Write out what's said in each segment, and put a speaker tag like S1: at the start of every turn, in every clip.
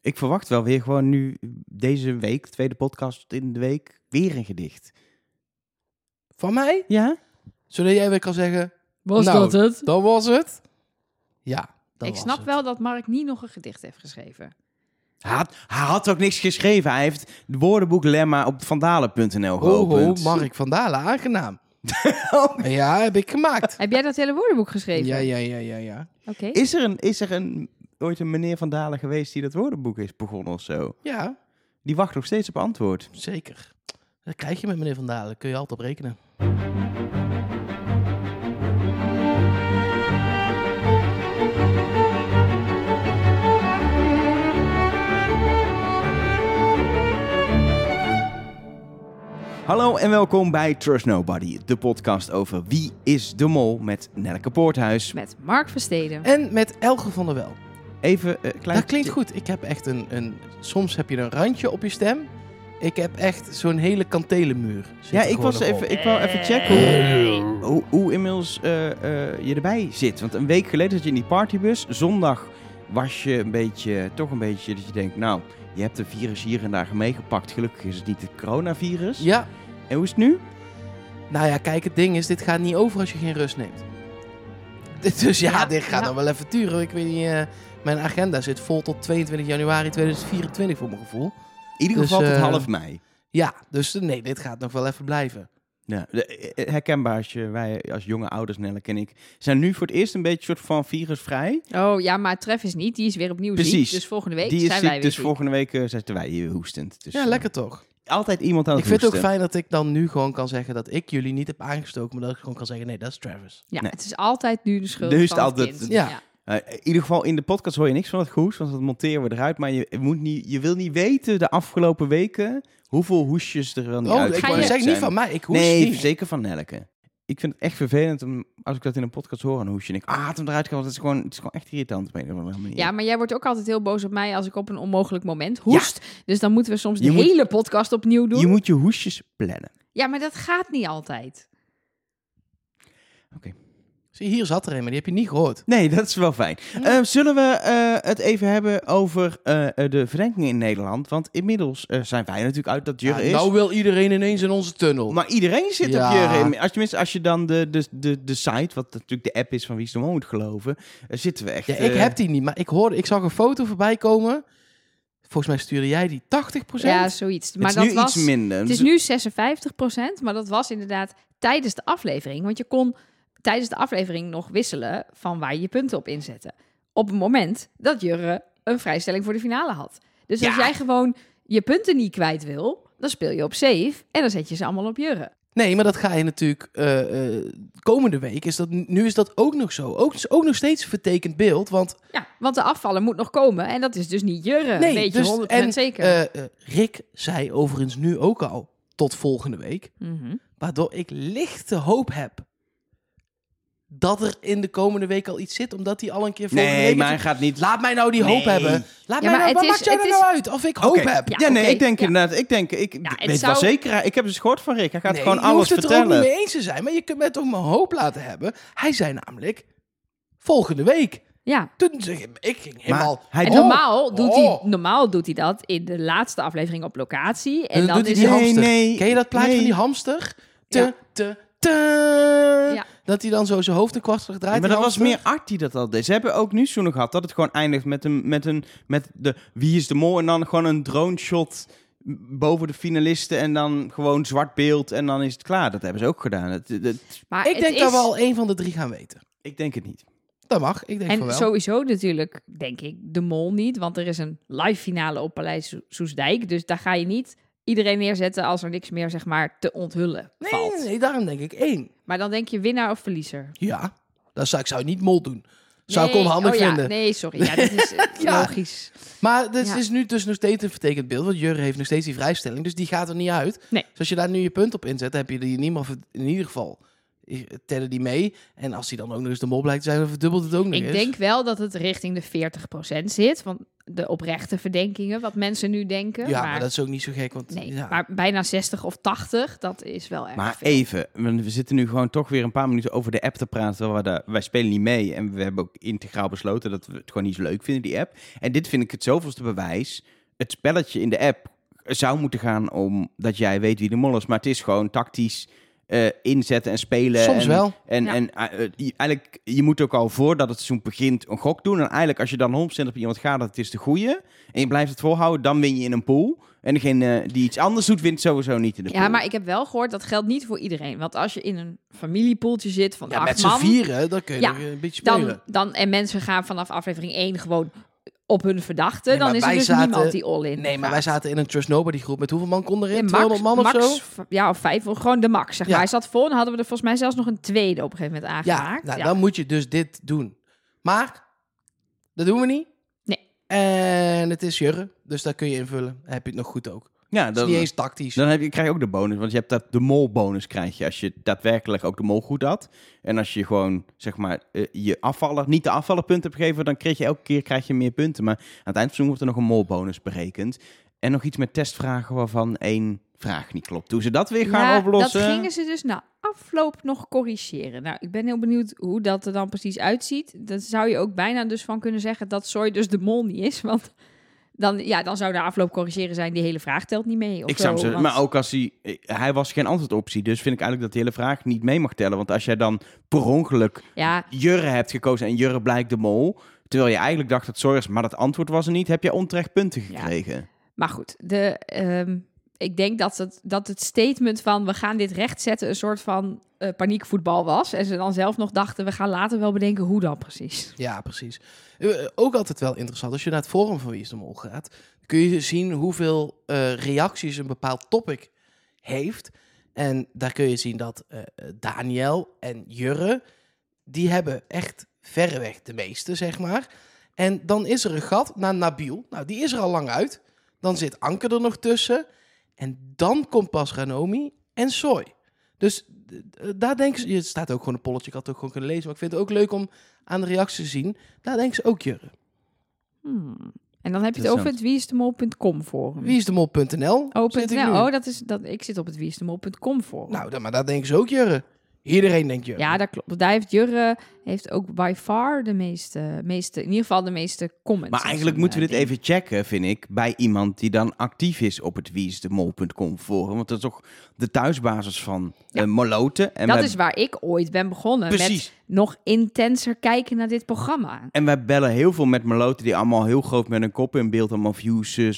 S1: Ik verwacht wel weer gewoon nu deze week, tweede podcast in de week, weer een gedicht.
S2: Van mij?
S1: Ja?
S2: Zodat jij weer kan zeggen,
S3: Was
S2: Nou,
S3: dat het?
S2: dat was het. Ja, dat
S3: ik
S2: was
S3: snap
S2: het.
S3: wel dat Mark niet nog een gedicht heeft geschreven.
S1: Hij had, hij had ook niks geschreven. Hij heeft het woordenboek Lemma op vandalen.nl geopend.
S2: Mark van Dalen, aangenaam.
S1: Oh.
S2: Ja, heb ik gemaakt.
S3: Heb jij dat hele woordenboek geschreven?
S2: Ja, ja, ja, ja, ja.
S3: Oké.
S1: Is er, een, is er een, ooit een meneer Van Dalen geweest die dat woordenboek is begonnen of zo?
S2: Ja,
S1: Die wacht nog steeds op antwoord.
S2: zeker. Dat krijg je met meneer Van Dalen, kun je altijd op rekenen.
S1: Hallo en welkom bij Trust Nobody, de podcast over Wie is de Mol met Nelke Poorthuis.
S3: Met Mark Versteden.
S2: En met Elge van der Wel.
S1: Even eh, klein...
S2: Dat klinkt goed. Ik heb echt een, een... Soms heb je een randje op je stem. Ik heb echt zo'n hele kantelenmuur. zit
S1: Ja, ik, was even,
S2: op.
S1: ik wou even checken hoe, hoe, hoe inmiddels eh, eh, je erbij zit. Want een week geleden zat je in die partybus. Zondag was je een beetje, toch een beetje dat je denkt, nou, je hebt een virus hier en daar meegepakt. Gelukkig is het niet het coronavirus.
S2: Ja,
S1: En hoe is het nu?
S2: nou ja, kijk, het ding is, dit gaat niet over als je geen rust neemt. Dit- Dus ja,
S3: Ja,
S2: dit gaat
S3: ja.
S2: dan wel even duren. Ik weet niet, eh, mijn agenda zit vol tot 22 januari 2024 voor mijn gevoel.
S1: In ieder
S2: Dus,
S1: geval tot
S2: eh,
S1: half mei.
S2: Ja, dus eh, nee, dit gaat nog wel even blijven.
S1: Ja, de- eh, herkenbaar als je, wij als jonge ouders, Nelleke en ik, zijn nu voor het eerst een beetje soort van virusvrij.
S3: Oh ja, maar Treff is niet. Die is weer opnieuw
S1: Precies.
S3: ziek. Dus volgende week
S1: Die is
S3: zijn
S1: ziek,
S3: wij weer
S1: dus
S3: ziek.
S1: volgende week zitten wij hier hoestend. Dus,
S2: Ja, lekker toch?
S1: Altijd iemand aan
S2: Ik
S1: het
S2: vind het ook fijn dat ik dan nu gewoon kan zeggen dat ik jullie niet heb aangestoken, maar dat ik gewoon kan zeggen, nee, dat is Travis.
S3: Ja,
S1: Nee.
S3: het is altijd nu de schuld van
S1: het
S3: het
S1: altijd-
S3: kind.
S2: Ja.
S1: In ieder geval in de podcast hoor je niks van het goes, want dat monteren we eruit. Maar je, moet niet, je wil niet weten de afgelopen weken hoeveel hoesjes er wel niet
S2: Oh,
S1: uit
S2: ik zeggen, niet van mij, ik hoest
S1: Nee,
S2: niet.
S1: zeker van Nelke. Ik vind het echt vervelend om, als ik dat in een podcast hoor, een hoesje. En ik, ah, het hem eruit want het is gewoon, het is gewoon echt irritant op een of andere manier.
S3: Ja, maar jij wordt ook altijd heel boos op mij als ik op een onmogelijk moment hoest. Dus dan moeten we soms de hele podcast opnieuw doen.
S1: je moet je hoesjes plannen.
S3: Ja, maar dat gaat niet altijd.
S2: Zie, hier zat er een, maar die heb je niet gehoord.
S1: Nee, dat is wel fijn. Eh, zullen we eh, het even hebben over eh, de verdenkingen in Nederland? Want inmiddels eh, zijn wij natuurlijk uit dat Jurre
S2: Ja,
S1: is.
S2: nou wil iedereen ineens in onze tunnel.
S1: Maar iedereen zit
S2: Ja.
S1: op Jurre. Als, tenminste, als je dan de, de, de, de site, wat natuurlijk de app is van Wie is de Mol moet geloven, zitten we echt...
S2: ja, ik heb die niet, maar ik hoorde, ik zag een foto voorbij komen. Volgens mij stuurde jij die 80%.
S3: Ja, zoiets.
S1: Het
S3: Maar
S1: is
S3: dat
S1: nu
S3: was,
S1: iets minder.
S3: Het is nu 56% maar dat was inderdaad tijdens de aflevering. Want je kon tijdens de aflevering nog wisselen van waar je je punten op inzetten. Op het moment dat Jurre een vrijstelling voor de finale had. Dus als
S1: Ja.
S3: jij gewoon je punten niet kwijt wil, dan speel je op save en dan zet je ze allemaal op Jurre.
S2: Nee, maar dat ga je natuurlijk eh, eh, komende week. Is dat, nu is dat ook nog zo. Ook, is ook nog steeds een vertekend beeld. Want
S3: Ja, want de afvallen moet nog komen en dat is dus niet Jurre.
S2: nee,
S3: weet je
S2: dus,
S3: 100%
S2: en,
S3: zeker.
S2: eh, Rick zei overigens nu ook al tot volgende week.
S3: Mhm.
S2: Waardoor ik lichte hoop heb dat er in de komende week al iets zit. Omdat hij al een keer volgende
S1: Nee,
S2: week...
S1: maar hij gaat niet...
S2: Laat mij nou die hoop
S1: Nee.
S2: hebben. Laat
S3: Ja,
S2: mij
S3: maar
S2: nou,
S3: het
S2: wat
S3: is-
S2: maakt jou
S3: het
S2: er
S3: is-
S2: nou uit? Of ik hoop heb.
S3: Ja,
S1: Ja, nee, ik denk
S3: ja.
S1: inderdaad, ik denk, ik weet wel
S3: zou-
S1: zeker, ik heb dus gehoord van Rick, hij gaat
S2: Nee,
S1: gewoon
S2: je
S1: alles
S2: hoeft het er ook
S1: vertellen.
S2: niet mee eens te zijn. Maar je kunt mij toch mijn hoop laten hebben. Hij zei namelijk, volgende week.
S3: Ja,
S2: Toen zeg ik, ik ging helemaal...
S1: hij
S3: en normaal, doet hij,
S2: oh.
S3: normaal doet hij dat in de laatste aflevering op locatie. En
S2: En
S3: dan
S2: dan doet
S3: is
S2: hij die hamster.
S1: nee,
S2: Ken je dat plaatje van die hamster? Te, te, te.
S3: Ja.
S2: Dat hij dan zo zijn hoofd een kwart draait.
S1: Ja, maar dat was meer Art die dat al deed. Ze hebben ook nu zo'n gehad dat het gewoon eindigt met een, met een, met de wie is de mol en dan gewoon een drone shot boven de finalisten en dan gewoon zwart beeld en dan is het klaar. Dat hebben ze ook gedaan. Het,
S3: Maar
S2: Ik
S3: het
S2: denk
S3: is...
S2: dat we al één van de drie gaan weten.
S1: ik denk het niet.
S2: Dat mag, ik denk van
S3: En
S2: wel.
S3: sowieso natuurlijk, denk ik, de mol niet. Want er is een live finale op Paleis Soes- Soesdijk. Dus daar ga je niet iedereen neerzetten als er niks meer, zeg maar, te onthullen
S2: nee,
S3: valt.
S2: nee, nee, daarom denk ik één.
S3: Maar dan denk je winnaar of verliezer.
S2: Ja, dat zou ik zou niet mol doen. Zou
S3: Nee,
S2: ik onhandig
S3: oh ja,
S2: vinden.
S3: Nee, sorry. Ja, dat is eh,
S2: Ja.
S3: logisch.
S2: Maar dit
S3: Ja.
S2: is nu dus nog steeds een vertekend beeld. Want Jurre heeft nog steeds die vrijstelling. Dus die gaat er niet uit.
S3: Nee.
S2: Dus als je daar nu je punt op inzet, heb je die niet meer... In ieder geval eh, tellen die mee. En als die dan ook nog eens de mol blijkt te zijn, dan verdubbelt het ook nog
S3: Ik
S2: eens.
S3: denk wel dat het richting de 40% zit. Want de oprechte verdenkingen, wat mensen nu denken.
S2: Ja,
S3: maar,
S2: maar dat is ook niet zo gek. Want,
S3: nee,
S2: ja.
S3: maar bijna 60 of 80, dat is wel erg
S1: Maar
S3: veel.
S1: even, want we zitten nu gewoon toch weer een paar minuten over de app te praten. we daar- wij spelen niet mee en we hebben ook integraal besloten dat we het gewoon niet zo leuk vinden, die app. En dit vind ik het zoveelste bewijs. Het spelletje in de app zou moeten gaan om dat jij weet wie de mol is. Maar het is gewoon tactisch eh, inzetten en spelen.
S2: Soms
S1: en,
S2: wel.
S1: En,
S3: Ja.
S1: en eh, je- eigenlijk, je moet ook al voordat het seizoen begint een gok doen. En eigenlijk als je dan 100% op iemand gaat dat het is de goeie. En je blijft het volhouden, dan win je in een pool. En degene die iets anders doet, wint sowieso niet in de pool.
S3: Ja, maar ik heb wel gehoord dat geldt niet voor iedereen. Want als je in een familiepooltje zit van
S2: Ja,
S3: acht
S2: met z'n
S3: man,
S2: vieren, dan kun je
S3: Ja,
S2: een beetje spelen.
S3: dan, dan en mensen gaan vanaf aflevering 1 gewoon op hun verdachte,
S2: Nee,
S3: dan is er dus
S2: zaten-
S3: niemand die all in.
S2: Nee, maar wij zaten in een Trust Nobody groep. Met hoeveel man kon erin?
S3: Ja,
S2: 200 man of
S3: max,
S2: zo?
S3: v- Ja, of vijf, gewoon de max, zeg
S2: Ja.
S3: maar. Hij zat vol en hadden we er volgens mij zelfs nog een tweede op een gegeven moment
S2: Ja,
S3: aangemaakt.
S2: nou, dan moet je dus dit doen. Maar, dat doen we niet.
S3: Nee.
S2: En het is jurre, dus daar kun je invullen. Dan heb je het nog goed ook.
S1: Ja,
S2: Het is
S1: dan,
S2: niet eens tactisch.
S1: dan heb je, krijg je ook de bonus. Want je hebt dat, de mol-bonus krijg je als je daadwerkelijk ook de mol goed had. En als je gewoon, zeg maar, eh, je afvaller, niet de afvallerpunten hebt gegeven, dan krijg je elke keer krijg je meer punten. Maar aan het eind van het seizoen wordt er nog een mol-bonus berekend. En nog iets met testvragen waarvan één vraag niet klopt. Hoe ze dat weer gaan
S3: Ja,
S1: oplossen.
S3: Dat gingen ze dus na afloop nog corrigeren. Nou, ik ben heel benieuwd hoe dat er dan precies uitziet. Dan zou je ook bijna dus van kunnen zeggen dat Soy dus de mol niet is. Want dan, ja, dan zou de afloop corrigeren zijn, die hele vraag telt niet mee. Of
S1: Ik zou
S3: zo, want-
S1: maar ook als hij, eh, hij was geen antwoordoptie, dus vind ik eigenlijk dat de hele vraag niet mee mag tellen. Want als jij dan per ongeluk
S3: Ja,
S1: Jurre hebt gekozen en Jurre blijkt de mol, terwijl je eigenlijk dacht dat is, maar dat antwoord was er niet, heb je onterecht punten
S3: Ja.
S1: gekregen.
S3: maar goed. De, ehm, ik denk dat het, dat het statement van we gaan dit rechtzetten een soort van eh, paniekvoetbal was. En ze dan zelf nog dachten we gaan later wel bedenken hoe dan precies.
S2: Ja, precies. Eh, Ook altijd wel interessant. Als je naar het forum van Wie is de Mol gaat, kun je zien hoeveel eh, reacties een bepaald topic heeft. En daar kun je zien dat Daniel en Jurre, die hebben echt verreweg de meeste, zeg maar. En dan is er een gat naar Nabil. Nou, die is er al lang uit. Dan zit Anke er nog tussen. En dan komt pas Ranomi en Soy. Dus daar denken ze... Het staat ook gewoon een polletje, ik had het ook gewoon kunnen lezen. Maar ik vind het ook leuk om aan de reacties te zien. Daar denken ze ook Jurre.
S3: Hmm. En dan heb je het over het wieisdemol.com forum.
S2: Wie is de mol.nl?
S3: Oh, oh, dat is dat. Ik zit op het wieisdemol.com forum.
S2: Nou, dan, maar daar denken ze ook Jurre. Iedereen denkt Jurre.
S3: ja, dat klopt. Daar heeft Jurre heeft ook by far de meeste, meeste, in ieder geval de meeste comments.
S1: Maar eigenlijk moeten we
S3: eh,
S1: dit
S3: ding.
S1: even checken, vind ik, bij iemand die dan actief is op het wieisdemol.com forum. Want dat is toch de thuisbasis van
S3: Ja.
S1: eh, Moloten. En
S3: Dat
S1: wij-
S3: is waar ik ooit ben begonnen.
S1: Precies.
S3: Met nog intenser kijken naar dit programma.
S1: En wij bellen heel veel met Moloten die allemaal heel groot met een kop in beeld allemaal views eh,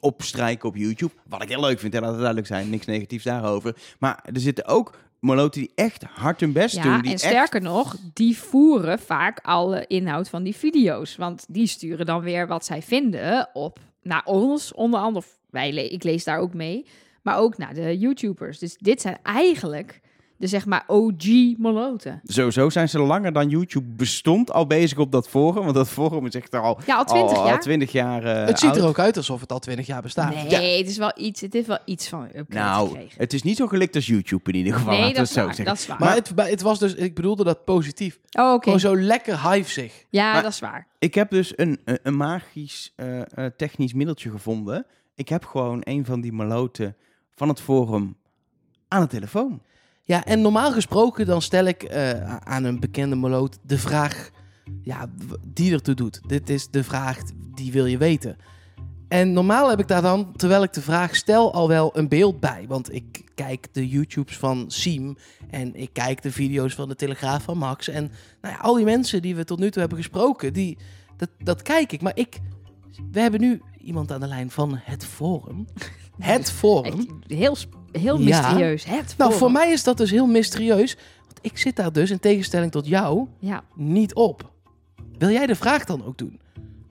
S1: opstrijken op YouTube. Wat ik heel leuk vind, hè, laat het duidelijk zijn. Niks negatiefs daarover. Maar er zitten ook Moloten die echt hard hun best doen. Die
S3: en
S1: echt-
S3: sterker nog, die voeren vaak alle inhoud van die video's. Want die sturen dan weer wat zij vinden op naar ons, onder andere. Wij, ik lees daar ook mee. Maar ook naar de YouTubers. Dus dit zijn eigenlijk de zeg maar OG Moloten.
S1: Sowieso zijn ze langer dan YouTube bestond al bezig op dat forum. Want dat forum is echt al,
S3: Ja, al 20
S1: al,
S3: jaar.
S1: 20 jaar eh,
S2: het ziet
S1: oud.
S2: er ook uit alsof het al twintig jaar bestaat.
S3: Nee,
S2: Ja.
S3: het is wel iets. Het is wel iets van
S1: Nou,
S3: gekregen.
S1: het is niet zo gelikt als YouTube in ieder geval.
S3: Nee, dat is
S1: zo
S3: waar.
S1: zeggen.
S3: Dat is waar.
S2: Maar het, maar het was dus, ik bedoelde dat positief.
S3: oh, oké.
S2: Gewoon zo lekker hivesig.
S3: Ja,
S1: Maar-
S3: dat is waar.
S1: Ik heb dus een, een, een magisch eh, eh, technisch middeltje gevonden. Ik heb gewoon een van die maloten van het forum aan de telefoon.
S2: Ja, en normaal gesproken dan stel ik eh, aan een bekende moloot de vraag ja, die ertoe doet. Dit is de vraag die wil je weten. En normaal heb ik daar dan, terwijl ik de vraag stel, al wel een beeld bij. Want ik kijk de YouTubes van Siem en ik kijk de video's van de Telegraaf van Max. En nou ja, al die mensen die we tot nu toe hebben gesproken, die, dat, dat kijk ik. Maar ik, we hebben nu iemand aan de lijn van het Forum. Het Forum.
S3: Echt heel,
S2: Ja.
S3: mysterieus. Het
S2: Nou, voor mij is dat dus heel mysterieus. Want ik zit daar dus, in tegenstelling tot jou,
S3: Ja,
S2: niet op. Wil jij de vraag dan ook doen?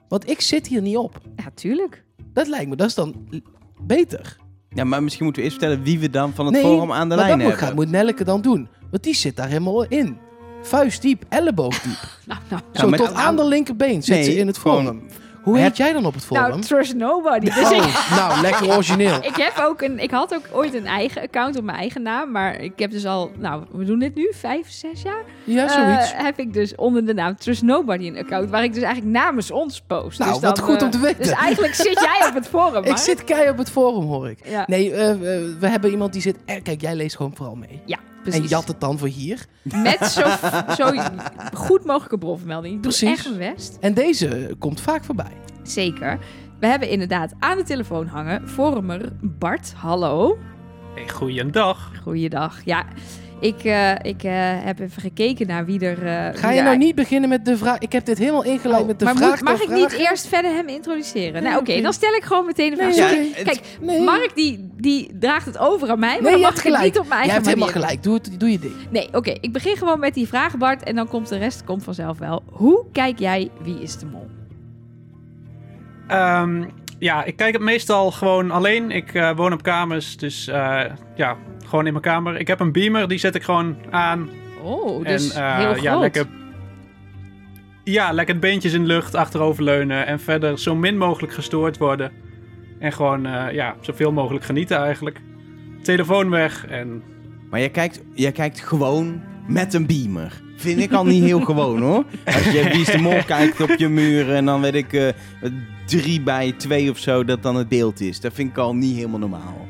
S2: Want ik zit hier niet op.
S3: ja, tuurlijk.
S2: Dat lijkt me, dat is dan beter.
S1: Ja, maar misschien moeten we eerst vertellen wie we dan van het
S2: nee,
S1: forum aan de
S2: maar
S1: lijn
S2: dat moet,
S1: hebben.
S2: gaat, moet Nelleke dan doen. Want die zit daar helemaal in. Vuistdiep, elleboogdiep.
S3: Nou, nou,
S2: Zo
S1: met-
S2: tot aan de linkerbeen zit
S1: Nee,
S2: ze in het
S1: gewoon-
S2: forum. Hoe
S1: Heb-
S2: heet jij dan op het forum?
S3: Nou, trust nobody. Dus ik,
S2: oh, nou, lekker origineel.
S3: ik heb ook een, ik had ook ooit een eigen account op mijn eigen naam, maar ik heb dus al, nou, we doen dit nu, vijf, zes jaar.
S2: Ja, zoiets.
S3: Eh, heb ik dus onder de naam Trust Nobody een account waar ik dus eigenlijk namens ons post.
S2: nou,
S3: dus
S2: wat
S3: dan,
S2: goed
S3: eh,
S2: om te weten.
S3: Dus eigenlijk zit jij op het forum,
S2: ik zit keihard op het forum, hoor ik.
S3: Ja,
S2: Nee, eh, eh, we hebben iemand die zit... eh, kijk, jij leest gewoon vooral mee.
S3: ja,
S2: En jat het dan voor hier.
S3: Met zo, zo goed mogelijke bronvermelding. Ik doe
S2: Precies.
S3: echt mijn best.
S2: En deze komt vaak voorbij.
S3: Zeker. We hebben inderdaad aan de telefoon hangen forumer Bart. Hallo.
S4: Hey, goeiedag.
S3: Goeiedag. Ja, ik, eh, ik eh, heb even gekeken naar wie er... eh,
S2: Ga
S3: wie
S2: je nou niet beginnen met de vraag... Ik heb dit helemaal ingeleid
S3: Oh,
S2: met de
S3: maar
S2: vraag
S3: moet- mag ik niet eerst verder hem introduceren?
S2: Nee,
S3: nou, oké, dan stel ik gewoon meteen de vraag.
S2: Nee,
S3: Sorry. Kijk,
S2: Nee.
S3: Mark die, die draagt het over aan mij, maar
S2: Nee,
S3: dan
S2: je
S3: mag ik
S2: gelijk.
S3: niet op mijn
S2: Jij
S3: eigen
S2: hebt helemaal gelijk. Doe, het, doe je ding.
S3: Nee, oké, ik begin gewoon met die vraag, Bart, en dan komt de rest komt vanzelf wel. Hoe kijk jij Wie is de Mol?
S4: Ehm, ja, ik kijk het meestal gewoon alleen. Ik eh, woon op kamers, dus eh, ja, gewoon in mijn kamer. Ik heb een beamer, die zet ik gewoon aan.
S3: Oh, dus
S4: en eh,
S3: heel groot.
S4: ja, lekker. Ja, lekker beentjes in de lucht, achteroverleunen en verder zo min mogelijk gestoord worden. En gewoon, eh, ja, zoveel mogelijk genieten eigenlijk. Telefoon weg en
S1: Maar jij kijkt, jij kijkt gewoon met een beamer. Vind ik al niet heel gewoon hoor. Als je Wie is de Mol kijkt op je muren en dan weet ik eh, drie bij twee of zo dat dan het beeld is. Dat vind ik al niet helemaal normaal.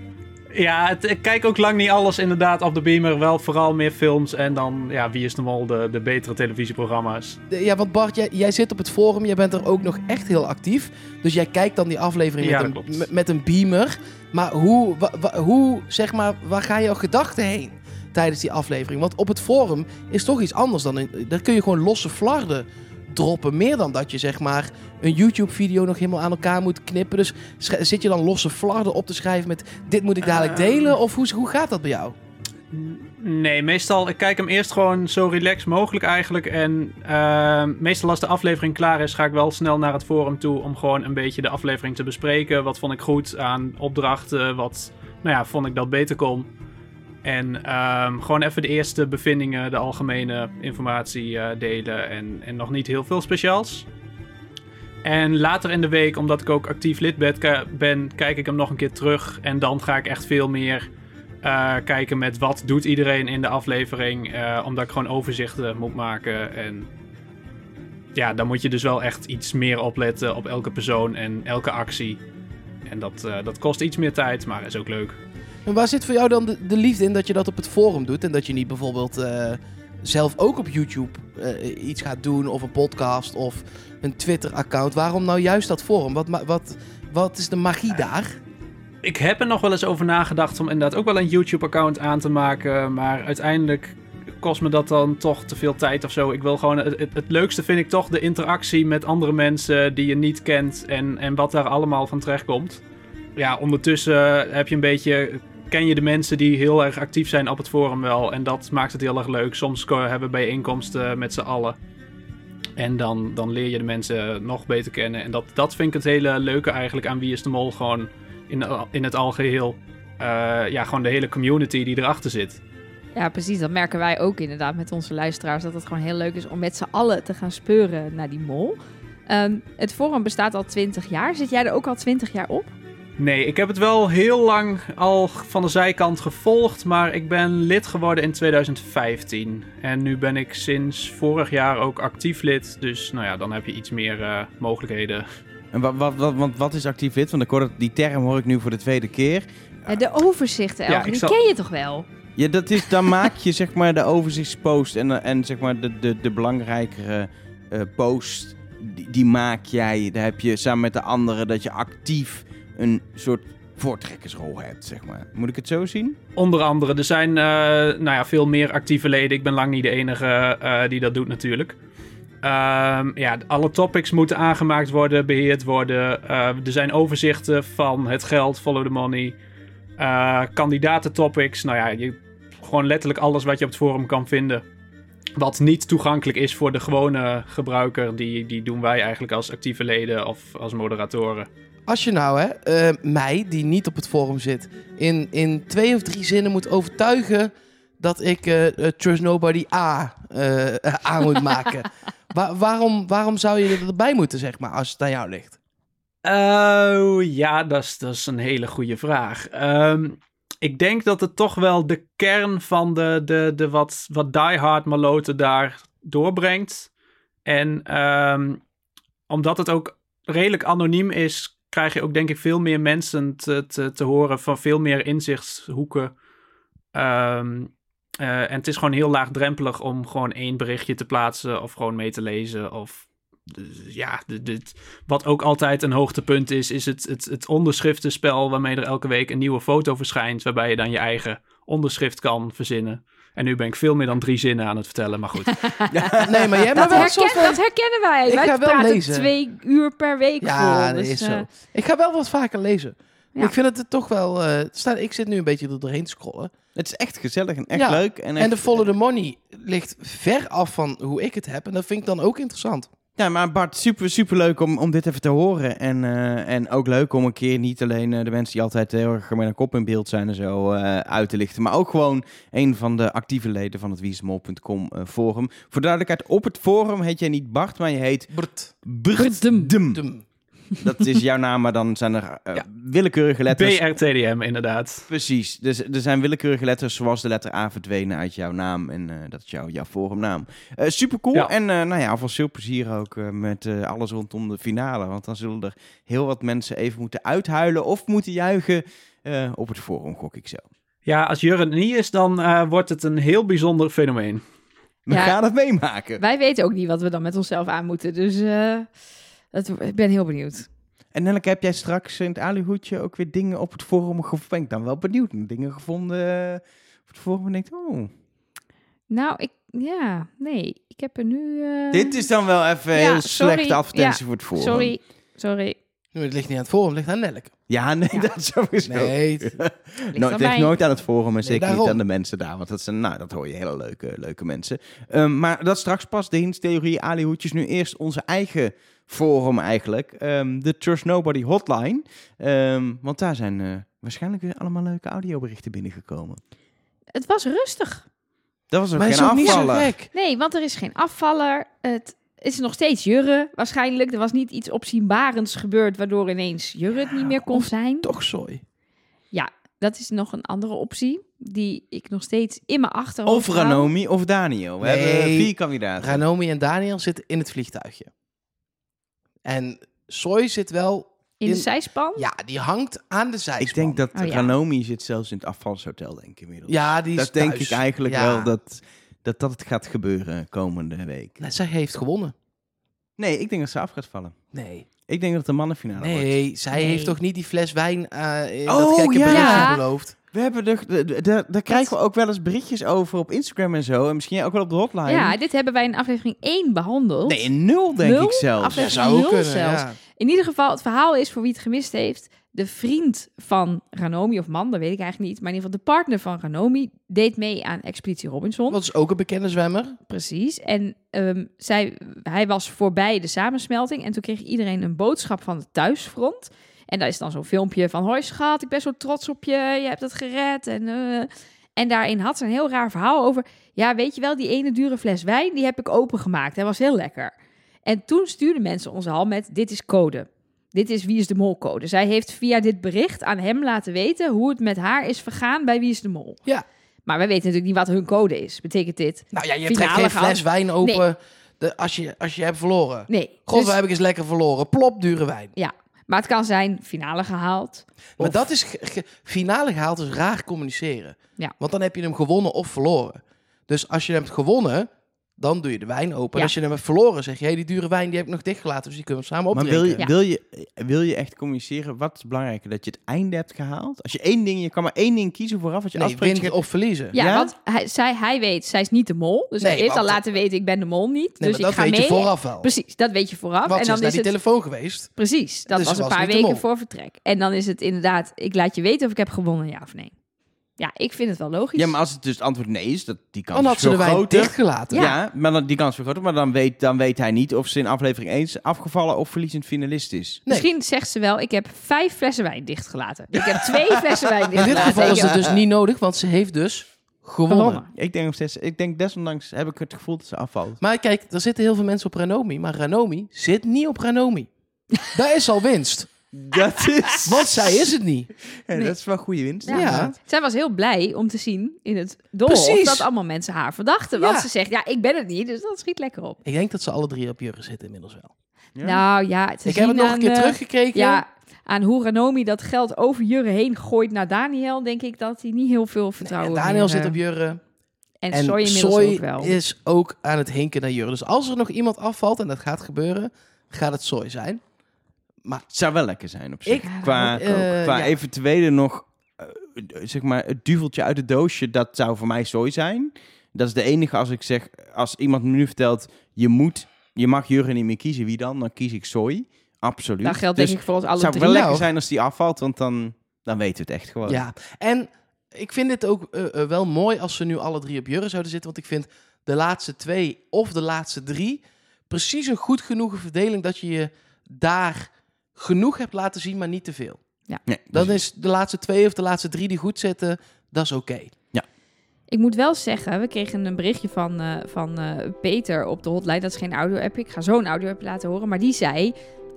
S4: Ja, het, ik kijk ook lang niet alles inderdaad op de beamer. Wel vooral meer films en dan, ja, Wie is de Mol, de, de betere televisieprogramma's.
S2: Ja, want Bart, jij, jij zit op het forum. Jij bent er ook nog echt heel actief. Dus jij kijkt dan die aflevering
S4: Ja,
S2: met, een,
S4: klopt.
S2: met, met een beamer. Maar hoe, wa- wa- hoe, zeg maar, waar gaan jouw gedachten heen tijdens die aflevering? Want op het forum is toch iets anders dan... In, daar kun je gewoon losse flarden droppen. Meer dan dat je, zeg maar, een YouTube-video nog helemaal aan elkaar moet knippen. Dus zit je dan losse flarden op te schrijven met... Dit moet ik dadelijk
S4: Ehm.
S2: delen? Of hoe, hoe gaat dat bij jou?
S4: Nee, meestal, ik kijk hem eerst gewoon zo relaxed mogelijk eigenlijk. En ehm, meestal als de aflevering klaar is, ga ik wel snel naar het forum toe om gewoon een beetje de aflevering te bespreken. Wat vond ik goed aan opdrachten, wat, nou ja, vond ik dat beter kon. En ehm, gewoon even de eerste bevindingen, de algemene informatie eh, delen en, en nog niet heel veel speciaals. En later in de week, omdat ik ook actief lid ben, kijk ik hem nog een keer terug. En dan ga ik echt veel meer eh, kijken met wat doet iedereen in de aflevering. eh, omdat ik gewoon overzichten moet maken. En ja, dan moet je dus wel echt iets meer opletten op elke persoon en elke actie. En dat, dat kost iets meer tijd, maar is ook leuk.
S2: Waar zit voor jou dan de, de liefde in dat je dat op het forum doet en dat je niet bijvoorbeeld eh, zelf ook op YouTube eh, iets gaat doen of een podcast of een Twitter-account? Waarom nou juist dat forum? Wat, wat, wat is de magie daar?
S4: Ik heb er nog wel eens over nagedacht om inderdaad ook wel een YouTube-account aan te maken. Maar uiteindelijk kost me dat dan toch te veel tijd of zo. Ik wil gewoon. Het, het, leukste vind ik toch de interactie met andere mensen die je niet kent. En, en wat daar allemaal van terechtkomt. Ja, ondertussen heb je een beetje. Ken je de mensen die heel erg actief zijn op het forum wel. En dat maakt het heel erg leuk. Soms hebben we bijeenkomsten met z'n allen. En dan, dan leer je de mensen nog beter kennen. En dat, dat vind ik het hele leuke eigenlijk aan Wie is de Mol. Gewoon in, in het algeheel. Eh, ja, gewoon de hele community die erachter zit.
S3: Ja, precies. Dat merken wij ook inderdaad met onze luisteraars. Dat het gewoon heel leuk is om met z'n allen te gaan speuren naar die mol. Ehm, het forum bestaat al 20 jaar. Zit jij er ook al 20 jaar op?
S4: Nee, ik heb het wel heel lang al van de zijkant gevolgd, maar ik ben lid geworden in 2015. En nu ben ik sinds vorig jaar ook actief lid, dus nou ja, dan heb je iets meer eh, mogelijkheden.
S1: En wat, wat, wat, want wat is actief lid? Want ik hoor dat, die term hoor ik nu voor de tweede keer.
S3: Ja, de overzichten,
S4: Ja, ik
S3: die
S4: zal-
S3: ken je toch wel?
S1: Ja, dat is, dan maak je zeg maar de overzichtspost en, eh, en zeg maar de, de, de belangrijkere eh, post, die, die maak jij. Daar heb je samen met de anderen dat je actief een soort voortrekkersrol hebt, zeg maar. Moet ik het zo zien?
S4: Onder andere, er zijn eh, nou ja, veel meer actieve leden. Ik ben lang niet de enige eh, die dat doet natuurlijk. Ehm, ja, alle topics moeten aangemaakt worden, beheerd worden. Eh, er zijn overzichten van het geld, follow the money. Kandidatentopics, nou ja, je, gewoon letterlijk alles wat je op het forum kan vinden. Wat niet toegankelijk is voor de gewone gebruiker, die, die doen wij eigenlijk als actieve leden of als moderatoren.
S2: Als je nou, hè, eh, mij, die niet op het forum zit, in, in twee of drie zinnen moet overtuigen dat ik eh, Trust Nobody A aan moet maken. Wa- waarom, waarom zou je erbij moeten, zeg maar, als het aan jou ligt?
S4: Oh, ja, dat is, dat is een hele goede vraag. Ehm, ik denk dat het toch wel de kern van de, de, de wat, wat diehard maloten daar doorbrengt. En ehm, omdat het ook redelijk anoniem is, krijg je ook denk ik veel meer mensen te, te, te horen van veel meer inzichtshoeken. Ehm, eh, en het is gewoon heel laagdrempelig om gewoon één berichtje te plaatsen of gewoon mee te lezen. Of dus ja, dit, wat ook altijd een hoogtepunt is, is het, het, het onderschriftenspel waarmee er elke week een nieuwe foto verschijnt, waarbij je dan je eigen onderschrift kan verzinnen. En nu ben ik veel meer dan drie zinnen aan het vertellen, maar goed.
S2: Nee, maar jij
S3: Dat,
S2: wel
S3: herken-
S2: wel-
S3: dat herkennen wij.
S2: Ik
S3: wij
S2: ga wel
S3: praten
S2: lezen.
S3: twee uur per week
S2: Ja,
S3: vol.
S2: dat
S3: dus,
S2: is
S3: eh,
S2: zo. Ik ga wel wat vaker lezen.
S3: Ja.
S2: Ik vind het er toch wel... eh, staat, ik zit nu een beetje er doorheen te scrollen.
S1: Het is echt gezellig en echt
S2: Ja.
S1: leuk. En,
S2: En de Follow the Money ligt ver af van hoe ik het heb. En dat vind ik dan ook interessant.
S1: Ja, maar Bart, super, super leuk om, om dit even te horen. En, eh, en ook leuk om een keer niet alleen eh, de mensen die altijd heel erg met een kop in beeld zijn en zo eh, uit te lichten. Maar ook gewoon een van de actieve leden van het wiesmol.com eh, forum. Voor duidelijkheid, op het forum heet jij niet Bart, maar je heet. Brtdum.
S2: Dum.
S1: Dat is jouw naam, maar dan zijn er eh,
S4: Ja.
S1: willekeurige letters.
S4: BRTDM, inderdaad.
S1: Precies, dus er zijn willekeurige letters zoals de letter A verdwenen uit jouw naam. En eh, dat is jouw, jouw forumnaam. Eh super cool.
S4: Ja.
S1: En eh, nou ja, alvast veel plezier ook met eh, alles rondom de finale. Want dan zullen er heel wat mensen even moeten uithuilen of moeten juichen eh, op het forum, gok ik zo.
S4: Ja, als Jurre niet is, dan eh, wordt het een heel bijzonder fenomeen.
S1: We
S3: Ja.
S1: gaan het meemaken.
S3: Wij weten ook niet wat we dan met onszelf aan moeten. Dus eh, dat, ik ben heel benieuwd.
S1: En Nelleke, heb jij straks in het aluhoedje ook weer dingen op het forum gevonden? Ben ik dan wel benieuwd. Dingen gevonden eh, op het forum en denkt, oh...
S3: Nou, ik, ja, nee. Ik heb er nu... eh,
S1: Dit is dan wel even
S3: Ja,
S1: heel slechte advertentie
S3: Ja,
S1: voor het forum.
S3: Sorry, sorry.
S2: Nu, het ligt niet aan het forum, het ligt aan Nelke.
S1: Ja, nee,
S3: Ja.
S1: dat sowieso.
S2: Nee, het-
S3: Ligt
S1: Nou, het ligt nooit aan het forum en zeker niet aan de mensen daar. Want dat, zijn, nou, dat hoor je hele leuke, leuke mensen. Ehm, maar dat straks pas, de hintstheorie, Ali Hoedjes. Nu eerst onze eigen forum eigenlijk. Ehm, de Trust Nobody hotline. Ehm, want daar zijn eh, waarschijnlijk weer allemaal leuke audioberichten binnengekomen.
S3: Het was rustig.
S1: Dat was ook
S2: maar
S1: geen
S2: ook
S1: afvaller.
S2: gek.
S3: Nee, want er is geen afvaller. Het is nog steeds Jurre waarschijnlijk. Er was niet iets opzienbarends gebeurd... waardoor ineens Jurre het niet meer kon
S2: of
S3: zijn.
S2: Toch zooi.
S3: Dat is nog een andere optie... die ik nog steeds in mijn achterhoofd
S1: Of. Ranomi of Daniel. We
S2: Nee.
S1: hebben vier kandidaten.
S2: Ranomi en Daniel zitten in het vliegtuigje. En Soy zit wel...
S3: In de zijspan?
S2: Ja, die hangt aan de zijspan.
S1: ik denk dat
S3: Oh, ja.
S1: Ranomi zit zelfs in het afvalshotel, denk ik inmiddels.
S2: Ja, die is
S1: dat denk ik eigenlijk
S2: Ja.
S1: wel dat, dat dat het gaat gebeuren komende week.
S2: Zij heeft gewonnen.
S1: Nee, ik denk dat ze af gaat vallen.
S2: Nee.
S1: Ik denk dat het de mannenfinale wordt.
S2: Nee, zij
S3: Nee.
S2: heeft toch niet die fles wijn eh in
S1: Oh,
S2: dat gekke
S1: ja.
S2: berichtje
S3: Ja.
S2: beloofd?
S1: We hebben de, de, de- de- daar krijgen we ook wel eens berichtjes over op Instagram en zo. En misschien ook wel op de hotline.
S3: Ja, dit hebben wij in aflevering 1 behandeld.
S1: Nee, in nul denk
S3: Nul?
S1: ik zelfs.
S3: Aflevering
S2: zou ook
S3: nul
S2: kunnen,
S3: zelfs.
S2: ja.
S3: In ieder geval, het verhaal is voor wie het gemist heeft. De vriend van Ranomi, of man, dat weet ik eigenlijk niet. Maar in ieder geval de partner van Ranomi deed mee aan Expeditie Robinson.
S2: Dat is ook een bekende zwemmer.
S3: Precies. En ehm, zij, hij was voorbij de samensmelting. En toen kreeg iedereen een boodschap van het thuisfront. En daar is dan zo'n filmpje van... Hoi schat, ik ben zo trots op je. Je hebt het gered. En, eh, en daarin had ze een heel raar verhaal over... Ja, weet je wel, die ene dure fles wijn... die heb ik opengemaakt. Hij was heel lekker. En toen stuurden mensen ons al met... Dit is code. Dit is Wie is de Mol code. Zij heeft via dit bericht aan hem laten weten... hoe het met haar is vergaan bij Wie is de Mol.
S2: Ja.
S3: Maar wij weten natuurlijk niet wat hun code is. Betekent dit...
S2: Nou ja, je
S3: Finale
S2: trekt geen fles wijn open de, als, je, als je hebt verloren.
S3: Nee.
S2: God,
S3: dus-
S2: waar heb ik eens lekker verloren. Plop, dure wijn.
S3: Maar het kan zijn finale gehaald.
S2: Maar
S3: Of-
S2: dat is finale gehaald, is raar communiceren.
S3: Ja.
S2: Want dan heb je hem gewonnen of verloren. Dus als je hem hebt gewonnen, dan doe je de wijn open.
S3: Ja.
S2: als je hem hebt verloren, zeg je, hey, die dure wijn die heb ik nog dichtgelaten, dus die kunnen we samen
S1: Maar
S2: opdrinken.
S1: wil je,
S3: Ja.
S1: wil, je, wil je echt communiceren? Wat is belangrijker? Dat je het einde hebt gehaald? Als je één ding, je kan maar één ding kiezen vooraf. Als je
S2: Nee,
S1: afspreekt,
S2: winnen of verliezen.
S3: Ja,
S1: Ja?
S3: want hij, zij, hij weet, zij is niet de mol. Dus
S2: Nee,
S3: hij heeft al laten weten, ik ben de mol niet.
S2: Nee,
S3: dus
S2: maar
S3: ik
S2: dat
S3: ga
S2: weet
S3: mee.
S2: je vooraf wel.
S3: Precies, dat weet je vooraf.
S2: Want
S3: en dan
S2: is naar
S3: is
S2: die
S3: het...
S2: telefoon geweest.
S3: Precies, dat
S2: Dus
S3: was een
S2: was
S3: paar weken voor vertrek. En dan is het inderdaad, ik laat je weten of ik heb gewonnen, ja of nee. Ja, ik vind het wel logisch.
S1: Ja, maar als het dus het antwoord nee is, dat, die kans
S2: Dan
S1: is
S2: had ze de
S1: veel
S2: wijn
S1: groter.
S2: dichtgelaten.
S1: Ja, maar dan, die kans is veel groter. Maar dan weet, dan weet hij niet of ze in aflevering 1 is afgevallen of verliezend finalist is.
S2: Nee.
S3: Misschien zegt ze wel, ik heb vijf flessen wijn dichtgelaten. Ik heb twee flessen wijn
S2: In
S3: dichtgelaten.
S2: dit geval is het dus niet nodig, want ze heeft dus gewonnen.
S3: gewonnen.
S1: Ik denk nog steeds, ik denk desondanks heb ik het gevoel dat ze afvalt.
S2: Maar kijk, er zitten heel veel mensen op Ranomi, maar Ranomi zit niet op Ranomi. Dat is al winst.
S1: Dat is...
S2: Want zij is het niet.
S1: Ja,
S3: Nee.
S1: Dat is wel goede winst.
S3: Ja. Zij was heel blij om te zien in het doolhof
S2: Precies.
S3: dat allemaal mensen haar verdachten. Want
S2: Ja.
S3: ze zegt, ja, ik ben het niet, dus dat schiet lekker op.
S2: Ik denk dat ze alle drie op Jurre zitten inmiddels wel.
S1: Ja.
S3: Nou ja,
S2: ik heb het nog
S3: aan,
S2: een keer
S3: eh,
S2: teruggekeken.
S3: Ja, aan hoe Ranomi dat geld over Jurre heen gooit naar Daniel, denk ik dat hij niet heel veel
S2: En
S3: vertrouwen
S2: Daniel
S3: meer,
S2: zit
S3: eh,
S2: op Jurre.
S3: En,
S2: En
S3: Soy inmiddels
S2: Soy
S3: ook wel.
S2: is ook aan het hinken naar Jurre. Dus als er nog iemand afvalt, en dat gaat gebeuren, gaat het Soy zijn. Maar
S1: Het zou wel lekker zijn op zich.
S2: Ik-
S1: qua
S2: Eh,
S1: qua
S2: ja.
S1: eventuele nog, eh, zeg maar, het duveltje uit het doosje, dat zou voor mij zooi zijn. Dat is de enige als ik zeg, als iemand me nu vertelt, je moet, je mag Jurgen niet meer kiezen, wie dan? Dan kies ik Soy. Absoluut.
S3: dat geldt
S1: Dus
S3: denk ik voor ons alle
S1: het zou
S3: drie.
S1: wel lekker
S2: Nou.
S1: zijn als die afvalt, want dan, dan weten we het echt gewoon.
S2: ja, en ik vind dit ook eh, wel mooi als ze nu alle drie op Jurre zouden zitten. Want ik vind de laatste twee of de laatste drie precies een goed genoegen verdeling dat je je daar genoeg hebt laten zien, maar niet te veel.
S1: Nee,
S2: Dan
S1: dus-
S2: is de laatste twee of de laatste drie die goed zitten, dat is oké.
S3: Ik moet wel zeggen, we kregen een berichtje van, eh, van eh, Peter op de hotline. Dat is geen audio-app. Ik ga zo'n audio-app laten horen. Maar die zei